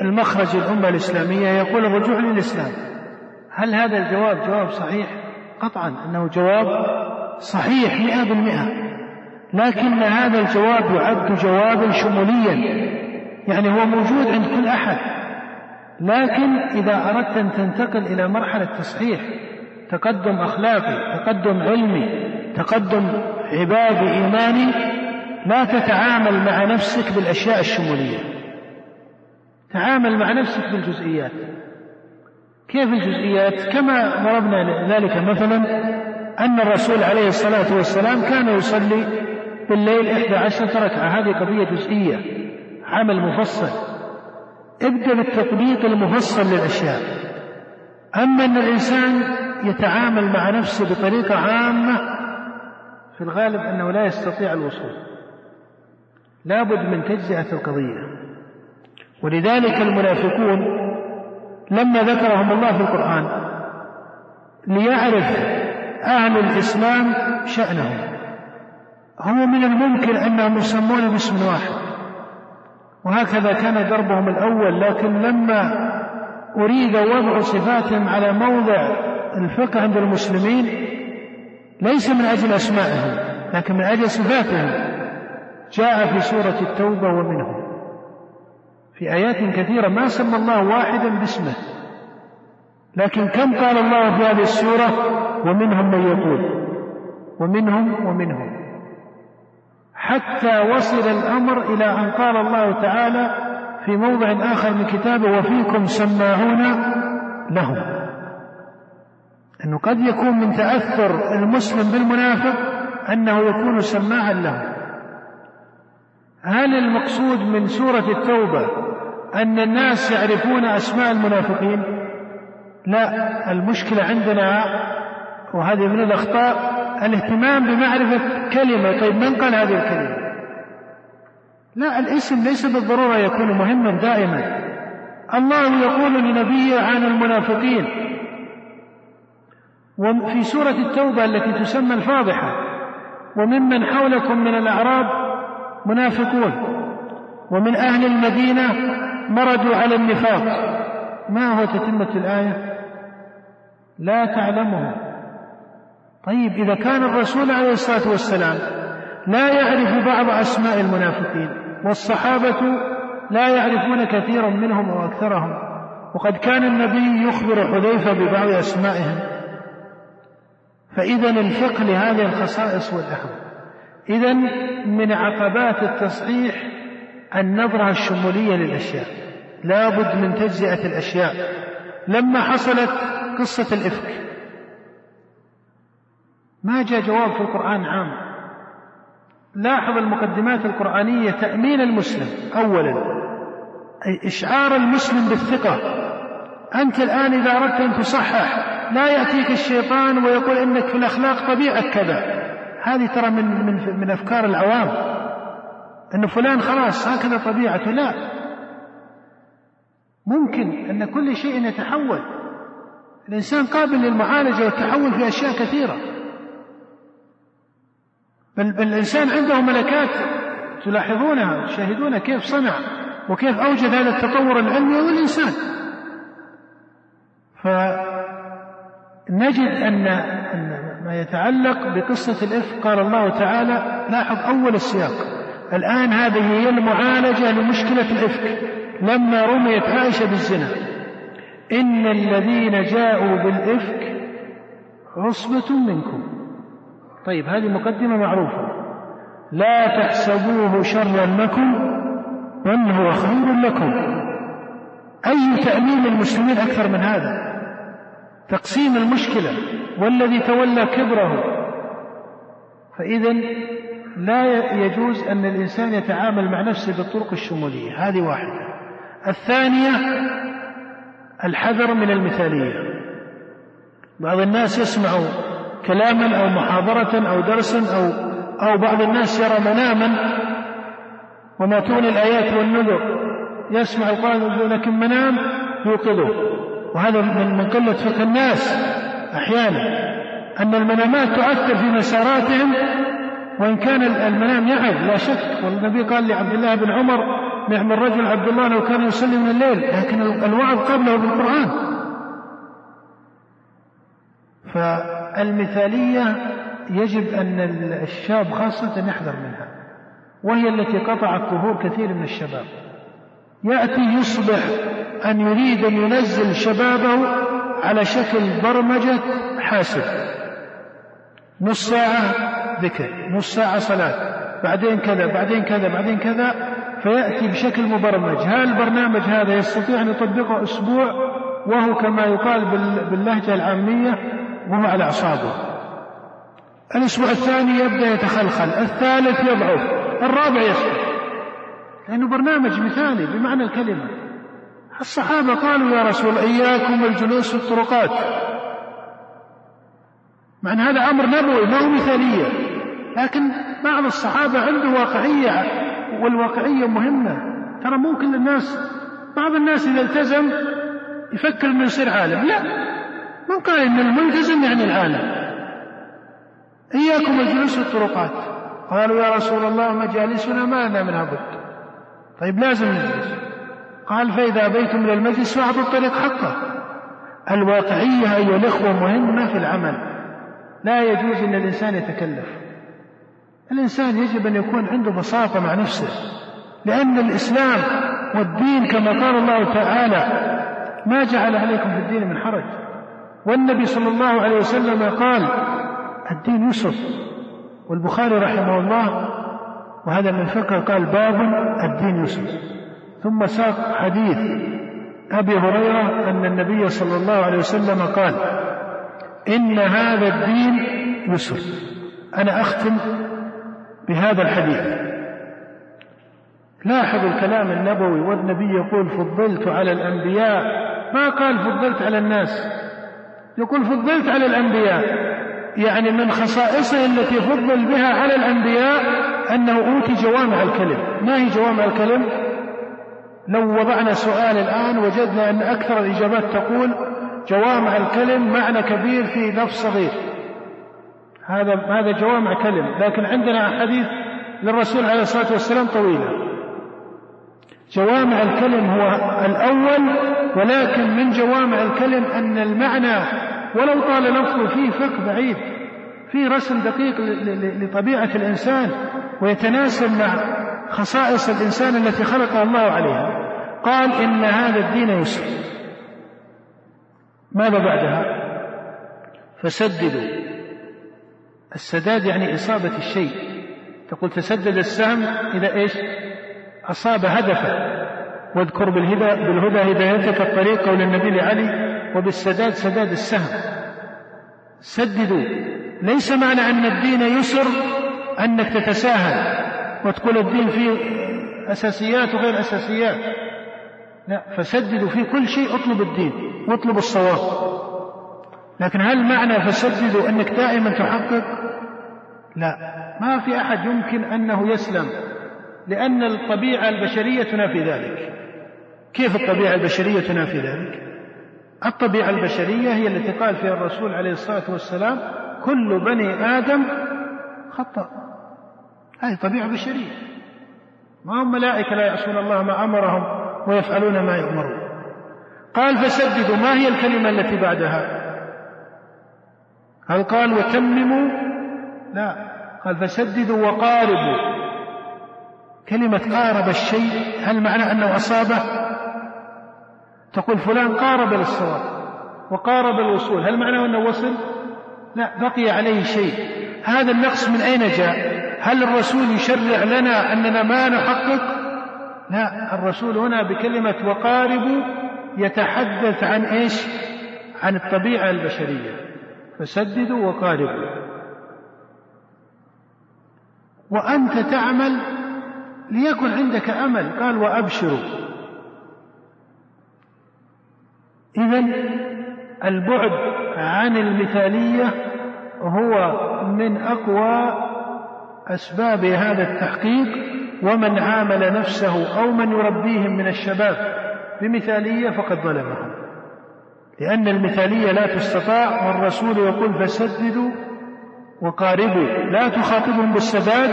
المخرج الأمة الإسلامية يقول الرجوع للإسلام؟ هل هذا الجواب جواب صحيح؟ قطعا أنه جواب صحيح مئة بالمئة. لكن هذا الجواب يعد جوابا شموليا. يعني هو موجود عند كل أحد. لكن إذا أردت أن تنتقل إلى مرحلة تصحيح تقدم أخلاقي تقدم علمي تقدم عبادي إيماني لا تتعامل مع نفسك بالأشياء الشمولية. تعامل مع نفسك بالجزئيات. كيف الجزئيات؟ كما ضربنا ذلك مثلا أن الرسول عليه الصلاة والسلام كان يصلي بالليل إحدى عشرة ركعة. هذه قضية جزئية. عمل مفصل. ابدأ بالتطبيق المفصل للأشياء. أما أن الإنسان يتعامل مع نفسه بطريقة عامة في الغالب أنه لا يستطيع الوصول. لابد من تجزئة القضية. ولذلك المنافقون لما ذكرهم الله في القرآن ليعرف أهل الإسلام شأنهم. هو من الممكن أنهم يسمون باسم واحد. وهكذا كان دربهم الأول لكن لما أريد وضع صفاتهم على موضع الفقه عند المسلمين ليس من أجل أسمائهم لكن من أجل صفاتهم. جاء في سورة التوبة ومنهم في آيات كثيرة ما سمى الله واحدا باسمه. لكن كم قال الله في هذه السورة؟ ومنهم من يقول. ومنهم ومنهم. حتى وصل الأمر إلى أن قال الله تعالى في موضع آخر من كتابه وفيكم سماعون لهم. أنه قد يكون من تأثر المسلم بالمنافق أنه يكون سماعا له هل المقصود من سورة التوبة أن الناس يعرفون أسماء المنافقين؟ لا المشكلة عندنا وهذه من الأخطاء الاهتمام بمعرفة كلمة. طيب من قال هذه الكلمة؟ لا الاسم ليس بالضرورة يكون مهما دائما. الله يقول لنبيه عن المنافقين. وفي سورة التوبة التي تسمى الفاضحة وممن حولكم من الأعراب منافقون. ومن أهل المدينة مردوا على النفاق. ما هو تتمة الآية؟ لا تعلمهم طيب إذا كان الرسول عليه الصلاة والسلام لا يعرف بعض أسماء المنافقين والصحابة لا يعرفون كثيرا منهم أو أكثرهم وقد كان النبي يخبر حذيفة ببعض أسمائهم فإذا الفقه لهذه الخصائص والأهم إذا من عقبات التصحيح النظرة الشمولية للأشياء. لا بد من تجزئة الأشياء. لما حصلت قصة الإفك. ما جاء جواب في القرآن عام. لاحظ المقدمات القرآنية تأمين المسلم. أولا أي إشعار المسلم بالثقة. أنت الآن إذا أردت أن تصحح لا يأتيك الشيطان ويقول إنك في الأخلاق طبيعة كذا. هذه ترى من من من أفكار العوام. أن فلان خلاص هكذا طبيعته. لا. ممكن أن كل شيء يتحول. الإنسان قابل للمعالجة والتحول في أشياء كثيرة. بل, الإنسان عنده ملكات تلاحظونها تشاهدون كيف صنع وكيف أوجد هذا التطور العلمي هو الإنسان. فنجد أن ما يتعلق بقصة الإفك قال الله تعالى لاحظ أول السياق. الآن هذه هي المعالجة لمشكلة الإفك. لما رميت عائشة بالزنا. إن الذين جاءوا بالإفك عصبة منكم. طيب هذه مقدمة معروفة. لا تحسبوه شرا لكم بل هو خير لكم. أي تأمين المسلمين أكثر من هذا؟ تقسيم المشكلة والذي تولى كبره. فإذا لا يجوز أن الإنسان يتعامل مع نفسه بالطرق الشمولية. هذه واحدة. الثانية الحذر من المثالية. بعض الناس يسمع كلاما أو محاضرة أو درسا أو أو بعض الناس يرى مناما وما تغني الآيات والنذر. يسمع القرآن لكن منام يوقظه. وهذا من قلة فقه الناس أحيانا أن المنامات تؤثر في مساراتهم وإن كان المنام يعظ لا شك. والنبي قال لعبد الله بن عمر نعم الرجل عبد الله لو كان يصلي من الليل لكن الوعظ قبله بالقرآن. ف المثالية يجب أن الشاب خاصة يحذر منها وهي التي قطعت ظهور كثير من الشباب. يأتي يصبح أن يريد أن ينزل شبابه على شكل برمجة حاسب. نص ساعة ذكر نص ساعة صلاة بعدين كذا بعدين كذا بعدين كذا فيأتي بشكل مبرمج. هل البرنامج هذا يستطيع أن يطبقه أسبوع وهو كما يقال باللهجة العامية وهو على أعصابه. الأسبوع الثاني يبدأ يتخلخل الثالث يضعف الرابع يسقط لأنه برنامج مثالي بمعنى الكلمة. الصحابة قالوا يا رسول إياكم والجلوس في الطرقات. مع أن هذا أمر نبوي ما هو مثالية. لكن بعض الصحابة عنده واقعية والواقعية مهمة. ترى ممكن الناس بعض الناس إذا التزم يفكر إنه يصير عالم. لا من قال ان الملتزم يعني العالم. إياكم الجلوس في الطرقات. قالوا يا رسول الله مجالسنا ما لنا منها بد طيب لازم نجلس. قال فإذا أبيتم إلى المجلس فأعطوا الطريق حقه الواقعية أيها الإخوة مهمة في العمل. لا يجوز أن الإنسان يتكلف. الإنسان يجب أن يكون عنده بساطة مع نفسه لأن الإسلام والدين كما قال الله تعالى ما جعل عليكم في الدين من حرج. والنبي صلى الله عليه وسلم قال الدين يسر. والبخاري رحمه الله وهذا من فقه قال باب الدين يسر. ثم ساق حديث أبي هريرة أن النبي صلى الله عليه وسلم قال إن هذا الدين يسر. أنا أختم بهذا الحديث. لاحظوا الكلام النبوي والنبي يقول فضلت على الأنبياء. ما قال فضلت على الناس؟ يقول فضلت على الأنبياء. يعني من خصائصه التي فضل بها على الأنبياء أنه أوتي جوامع الكلم. ما هي جوامع الكلم؟ لو وضعنا سؤال الآن وجدنا أن أكثر الإجابات تقول جوامع الكلم معنى كبير في لفظ صغير. هذا هذا جوامع كلم. لكن عندنا حديث للرسول عليه الصلاة والسلام طويلة. جوامع الكلم هو الأول ولكن من جوامع الكلم أن المعنى ولو طال لفظه فيه فقه بعيد فيه رسم دقيق لطبيعة الإنسان ويتناسب مع خصائص الإنسان التي خلقه الله عليها. قال إن هذا الدين يسر. ماذا بعدها؟ فسددوا. السداد يعني إصابة الشيء. تقول تسدد السهم إذا إيش؟ أصاب هدفه. واذكر بالهدى بالهدى هدايتك الطريق قول النبي لعلي وبالسداد سداد السهم. سددوا. ليس معنى أن الدين يسر أنك تتساهل. وتقول الدين فيه أساسيات وغير أساسيات. لا فسددوا في كل شيء اطلب الدين واطلب الصواب. لكن هل معنى فسددوا أنك دائما تحقق؟ لا ما في أحد يمكن أنه يسلم لأن الطبيعة البشرية تنافي ذلك. كيف الطبيعة البشرية تنافي ذلك؟ الطبيعة البشرية هي التي قال فيها الرسول عليه الصلاة والسلام كل بني آدم خطأ هذه طبيعة بشرية. ما هم ملائكة لا يعصون الله ما أمرهم ويفعلون ما يؤمرون. قال فسددوا ما هي الكلمة التي بعدها؟ هل قال وتمموا؟ لا. قال فسددوا وقاربوا. كلمة قارب الشيء هل معنى أنه أصابه؟ تقول فلان قارب للصواب وقارب الوصول هل معنى أنه وصل؟ لا بقي عليه شيء. هذا النقص من أين جاء؟ هل الرسول يشرع لنا أننا ما نحقق؟ لا الرسول هنا بكلمة وقاربوا يتحدث عن إيش؟ عن الطبيعة البشرية. فسددوا وقاربوا. وأنت تعمل ليكن عندك أمل. قال وأبشروا. إذا البعد عن المثالية هو من أقوى أسباب هذا التحقيق ومن عامل نفسه أو من يربيهم من الشباب بمثالية فقد ظلمهم. لأن المثالية لا تستطاع والرسول يقول فسددوا وقاربوا لا تخاطبهم بالسداد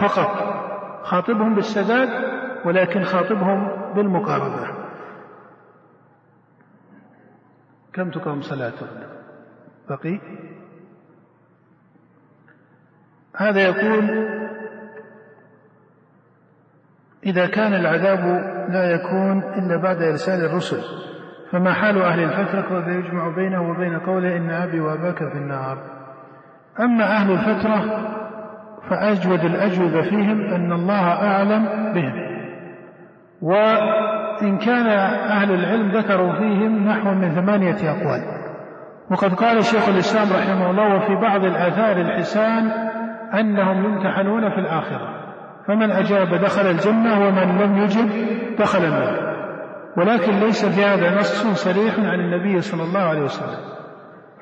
فقط خاطبهم بالسداد ولكن خاطبهم بالمقاربة. كم تقام صلاتهم بقي؟ هذا يقول إذا كان العذاب لا يكون إلا بعد إرسال الرسل فما حال أهل الفترة وذا يجمع بينه وبين قوله إن أبي وأباك في النار؟ أما أهل الفترة فأجود الأجوبة فيهم أن الله أعلم بهم وإن كان أهل العلم ذكروا فيهم نحو من ثمانية أقوال. وقد قال شيخ الإسلام رحمه الله وفي بعض الآثار الحسان أنهم يمتحنون في الآخرة. فمن أجاب دخل الجنة ومن لم يجب دخل النار. ولكن ليس في هذا نص صريح عن النبي صلى الله عليه وسلم.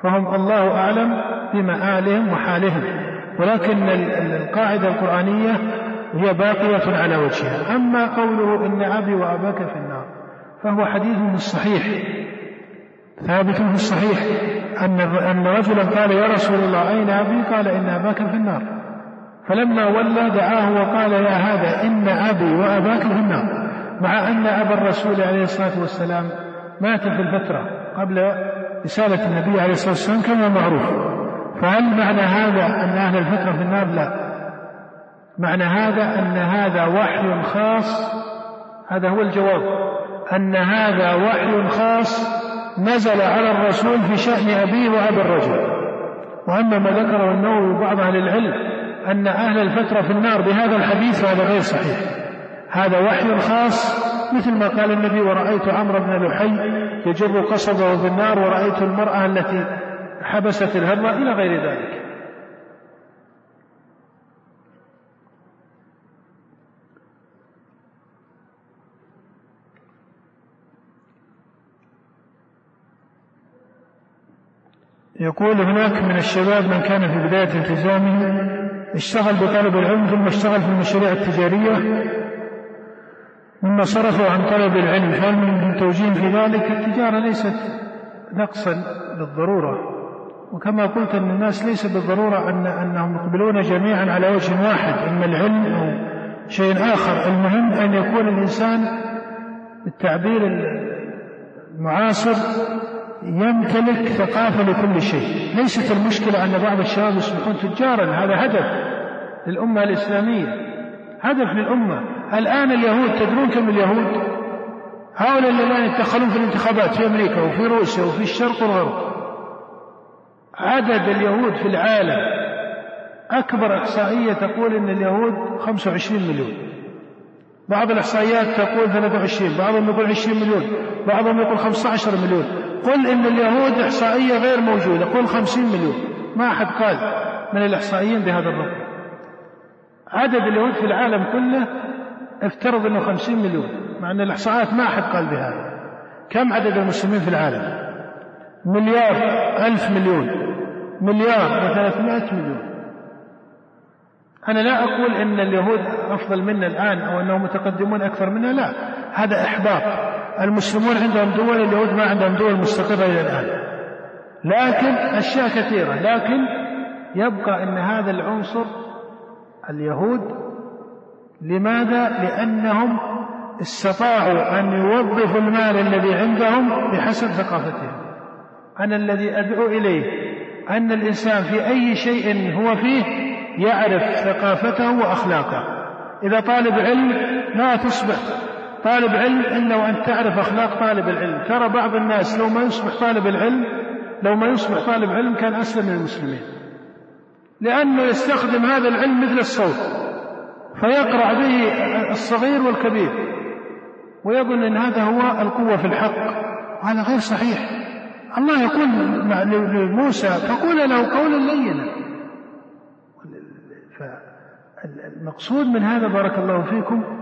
فهم الله أعلم بمآلهم وحالهم. ولكن القاعدة القرآنية هي باقية على وجهها. أما قوله إن أبي وأباك في النار فهو حديث الصحيح ثابت في الصحيح أن أن رجلا قال يا رسول الله أين أبي؟ قال إن أباك في النار. فلما ولى دعاه وقال يا هذا إن أبي وأباك في النار. مع أن أبا الرسول عليه الصلاة والسلام مات في الفترة قبل رسالة النبي عليه الصلاة والسلام كما معروف. فهل معنى هذا أن أهل الفترة في النار؟ لا. معنى هذا أن هذا وحي خاص هذا هو الجواب. أن هذا وحي خاص نزل على الرسول في شأن أبيه وأبي الرجل. وأما ما ذكره النووي وبعض أهل العلم أن أهل الفترة في النار بهذا الحديث فهذا غير صحيح. هذا وحي خاص مثل ما قال النبي ورأيت عمرو بن لحي يجر قصبه في النار ورأيت المرأة التي حبست الهرة إلى غير ذلك. يقول هناك من الشباب من كان في بداية التزامه اشتغل بطلب العلم ثم اشتغل في المشاريع التجارية مما صرفوا عن طلب العلم. فهل من توجيه في ذلك؟ التجارة ليست نقصا بالضرورة وكما قلت أن الناس ليس بالضرورة أن أنهم يقبلون جميعا على وجه واحد إما العلم أو شيء آخر. المهم أن يكون الإنسان بالتعبير المعاصر يمتلك ثقافة لكل شيء. ليست المشكلة أن بعض الشباب يصبحون تجارا. هذا هدف للأمة الإسلامية. هدف للأمة. الآن اليهود تدرون كم اليهود؟ هؤلاء الذين يتدخلون في الانتخابات في أمريكا وفي روسيا وفي الشرق والغرب. عدد اليهود في العالم أكبر إحصائية تقول أن اليهود 25 مليون. بعض الإحصائيات تقول 23 بعضهم يقول 20 مليون بعضهم يقول 15 مليون. قل إن اليهود إحصائية غير موجودة قل 50 مليون. ما أحد قال من الإحصائيين بهذا الرقم. عدد اليهود في العالم كله افترض أنه 50 مليون مع أن الإحصاءات ما أحد قال بهذا. كم عدد المسلمين في العالم؟ مليار ألف مليون. مليار وثلاثمائة مليون. أنا لا أقول إن اليهود أفضل منا الآن أو أنهم متقدمون أكثر منا لا. هذا إحباط. المسلمون عندهم دول اليهود ما عندهم دول مستقرة إلى الآن. لكن أشياء كثيرة. لكن يبقى أن هذا العنصر اليهود لماذا؟ لأنهم استطاعوا أن يوظفوا المال الذي عندهم بحسب ثقافتهم. أنا الذي أدعو إليه أن الإنسان في أي شيء هو فيه يعرف ثقافته وأخلاقه. إذا طالب علم لا تصبح طالب علم إلا وأن تعرف أخلاق طالب العلم. ترى بعض الناس لو ما يصبح طالب العلم لو ما يصبح طالب علم كان أسلم من المسلمين. لأنه يستخدم هذا العلم مثل الصوت. فيقرع به الصغير والكبير. ويظن أن هذا هو القوة في الحق. وهذا غير صحيح. الله يقول لموسى فقول له قولا لينا. فالمقصود من هذا بارك الله فيكم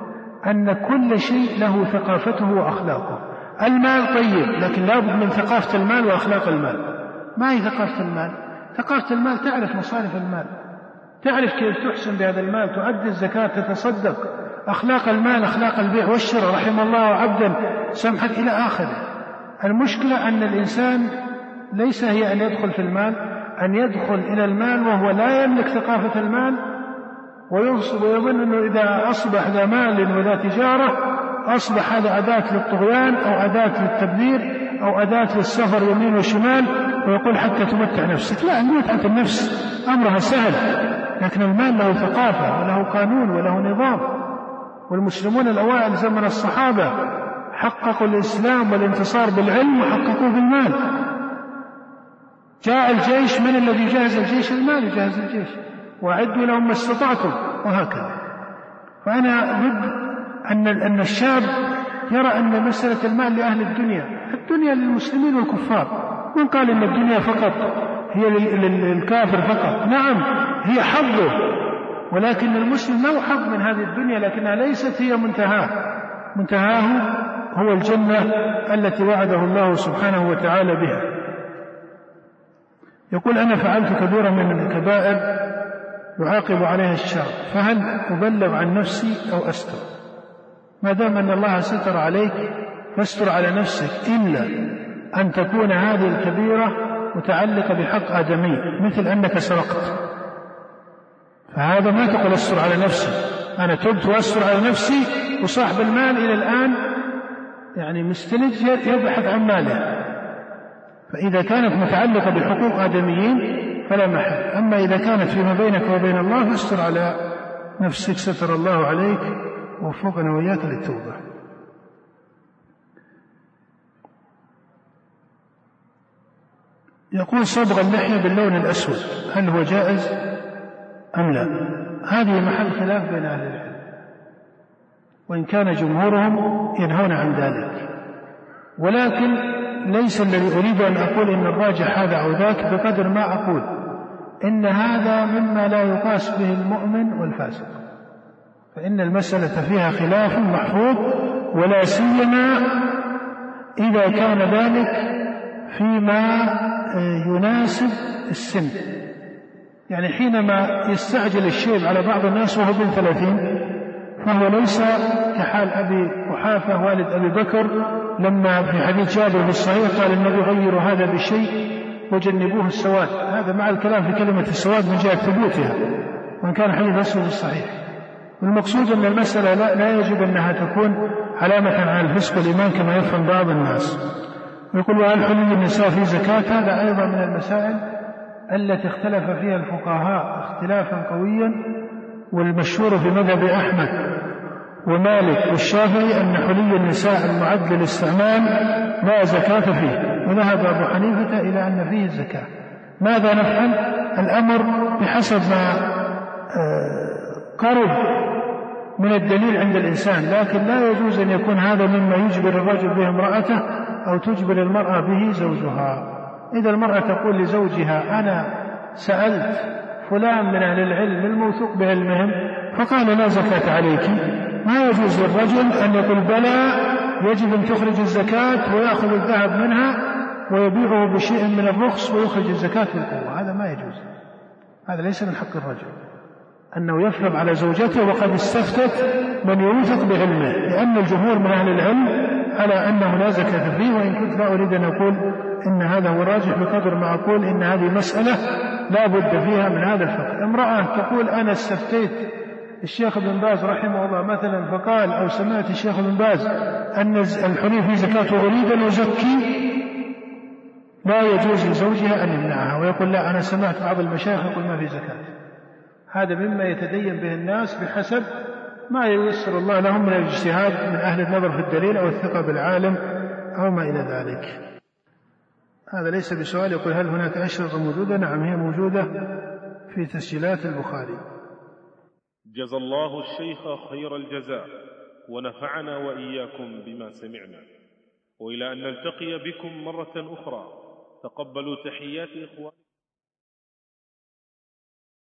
أن كل شيء له ثقافته وأخلاقه. المال طيب لكن لابد من ثقافة المال وأخلاق المال. ما هي ثقافة المال؟ ثقافة المال تعرف مصارف المال. تعرف كيف تحسن بهذا المال تؤدي الزكاة تتصدق. أخلاق المال أخلاق البيع والشراء رحم الله عبدا سمحت إلى آخره. المشكلة أن الإنسان ليس هي أن يدخل في المال أن يدخل إلى المال وهو لا يملك ثقافة المال ويظن أنه إذا أصبح ذا مال وذا تجارة أصبح هذا أداة للطغيان أو أداة للتبذير أو أداة للسفر يمين وشمال ويقول حتى تمتع نفسك. لا متعة النفس أمرها سهل لكن المال له ثقافة وله قانون وله نظام. والمسلمون الأوائل زمن الصحابة حققوا الإسلام والانتصار بالعلم وحققوه بالمال جاء الجيش من الذي جهز الجيش؟ المال يجهز الجيش. وأعدوا لهم ما استطعتم وهكذا. فأنا ضد أن أن الشاب يرى أن مسألة المال لأهل الدنيا الدنيا للمسلمين والكفار. من قال أن الدنيا فقط هي للكافر فقط؟ نعم هي حظه. ولكن المسلم له حظ من هذه الدنيا لكنها ليست هي منتهاه. منتهاه هو الجنة التي وعده الله سبحانه وتعالى بها. يقول أنا فعلت كبيرة من الكبائر يعاقب عليها الشرع فهل أبلغ عن نفسي أو أستر؟ ما دام أن الله ستر عليك فاستر على نفسك إلا أن تكون هذه الكبيرة متعلقة بحق آدمي مثل أنك سرقت. فهذا ما تقول أستر على نفسي أنا تبت وأستر على نفسي وصاحب المال إلى الآن يعني مستلج يبحث عن ماله. فإذا كانت متعلقة بحقوق آدميين فلا محل. أما إذا كانت فيما بينك وبين الله فاستر على نفسك ستر الله عليك ووفقنا وإياك للتوبة. يقول صبغ اللحية باللون الأسود. هل هو جائز؟ أم لا؟ هذه محل خلاف بين أهل العلم. وإن كان جمهورهم ينهون عن ذلك. ولكن ليس الذي أريد أن أقول إن الراجح هذا أو ذاك بقدر ما أقول. إن هذا مما لا يقاس به المؤمن والفاسق. فإن المسألة فيها خلاف محفوظ ولا سيما إذا كان ذلك فيما يناسب السن. يعني حينما يستعجل الشيب على بعض الناس وهو بن ثلاثين فهو ليس كحال أبي قحافة والد أبي بكر لما في حديث جابر في الصحيح قال النبي غيروا هذا بالشيء وجنبوه السواد. هذا مع الكلام في كلمة السواد من جهة ثبوتها وإن كان حديث أسود الصحيح والمقصود أن المسألة لا, لا يجب أنها تكون علامة على الفسق والإيمان كما يفهم بعض الناس. ويقول وهل حلي النساء في زكاة؟ هذا أيضا من المسائل التي اختلف فيها الفقهاء اختلافا قويا والمشهور في مذهب أحمد ومالك والشافعي أن حلي النساء المعد للاستعمال لا زكاة فيه. وذهب أبو حنيفة إلى أن فيه الزكاة. ماذا نفعل؟ الأمر بحسب ما قرب من الدليل عند الإنسان لكن لا يجوز أن يكون هذا مما يجبر الرجل به امرأته أو تجبر المرأة به زوجها. إذا المرأة تقول لزوجها أنا سألت فلان من أهل العلم الموثوق بعلمهم فقال لا زكاة عليك. ما يجوز للرجل أن يقول بلى يجب أن تخرج الزكاة ويأخذ الذهب منها ويبيعه بشيء من الرخص ويخرج الزكاة في القوة هذا ما يجوز. هذا ليس من حق الرجل. أنه يفرض على زوجته وقد استفتت من يوثق بعلمه لأن الجمهور من أهل العلم على أنه لا زكاة فيه وإن كنت لا أريد أن أقول إن هذا هو الراجح بقدر ما أقول إن هذه مسألة لا بد فيها من هذا الفقه. امرأة تقول أنا استفتيت الشيخ ابن باز رحمه الله مثلا فقال أو سمعت الشيخ ابن باز أن الحلي في زكاة أن أزكي لا يجوز لزوجها أن يمنعها ويقول لا أنا سمعت بعض المشايخ يقول ما في زكاة. هذا مما يتدين به الناس بحسب ما ييسر الله لهم من الاجتهاد من أهل النظر في الدليل أو الثقة بالعالم أو ما إلى ذلك. هذا ليس بسؤال يقول هل هناك أشرطة موجودة؟ نعم هي موجودة في تسجيلات البخاري. جزى الله الشيخ خير الجزاء ونفعنا وإياكم بما سمعنا. وإلى أن نلتقي بكم مرة أخرى. تقبلوا تحيات إخوانكم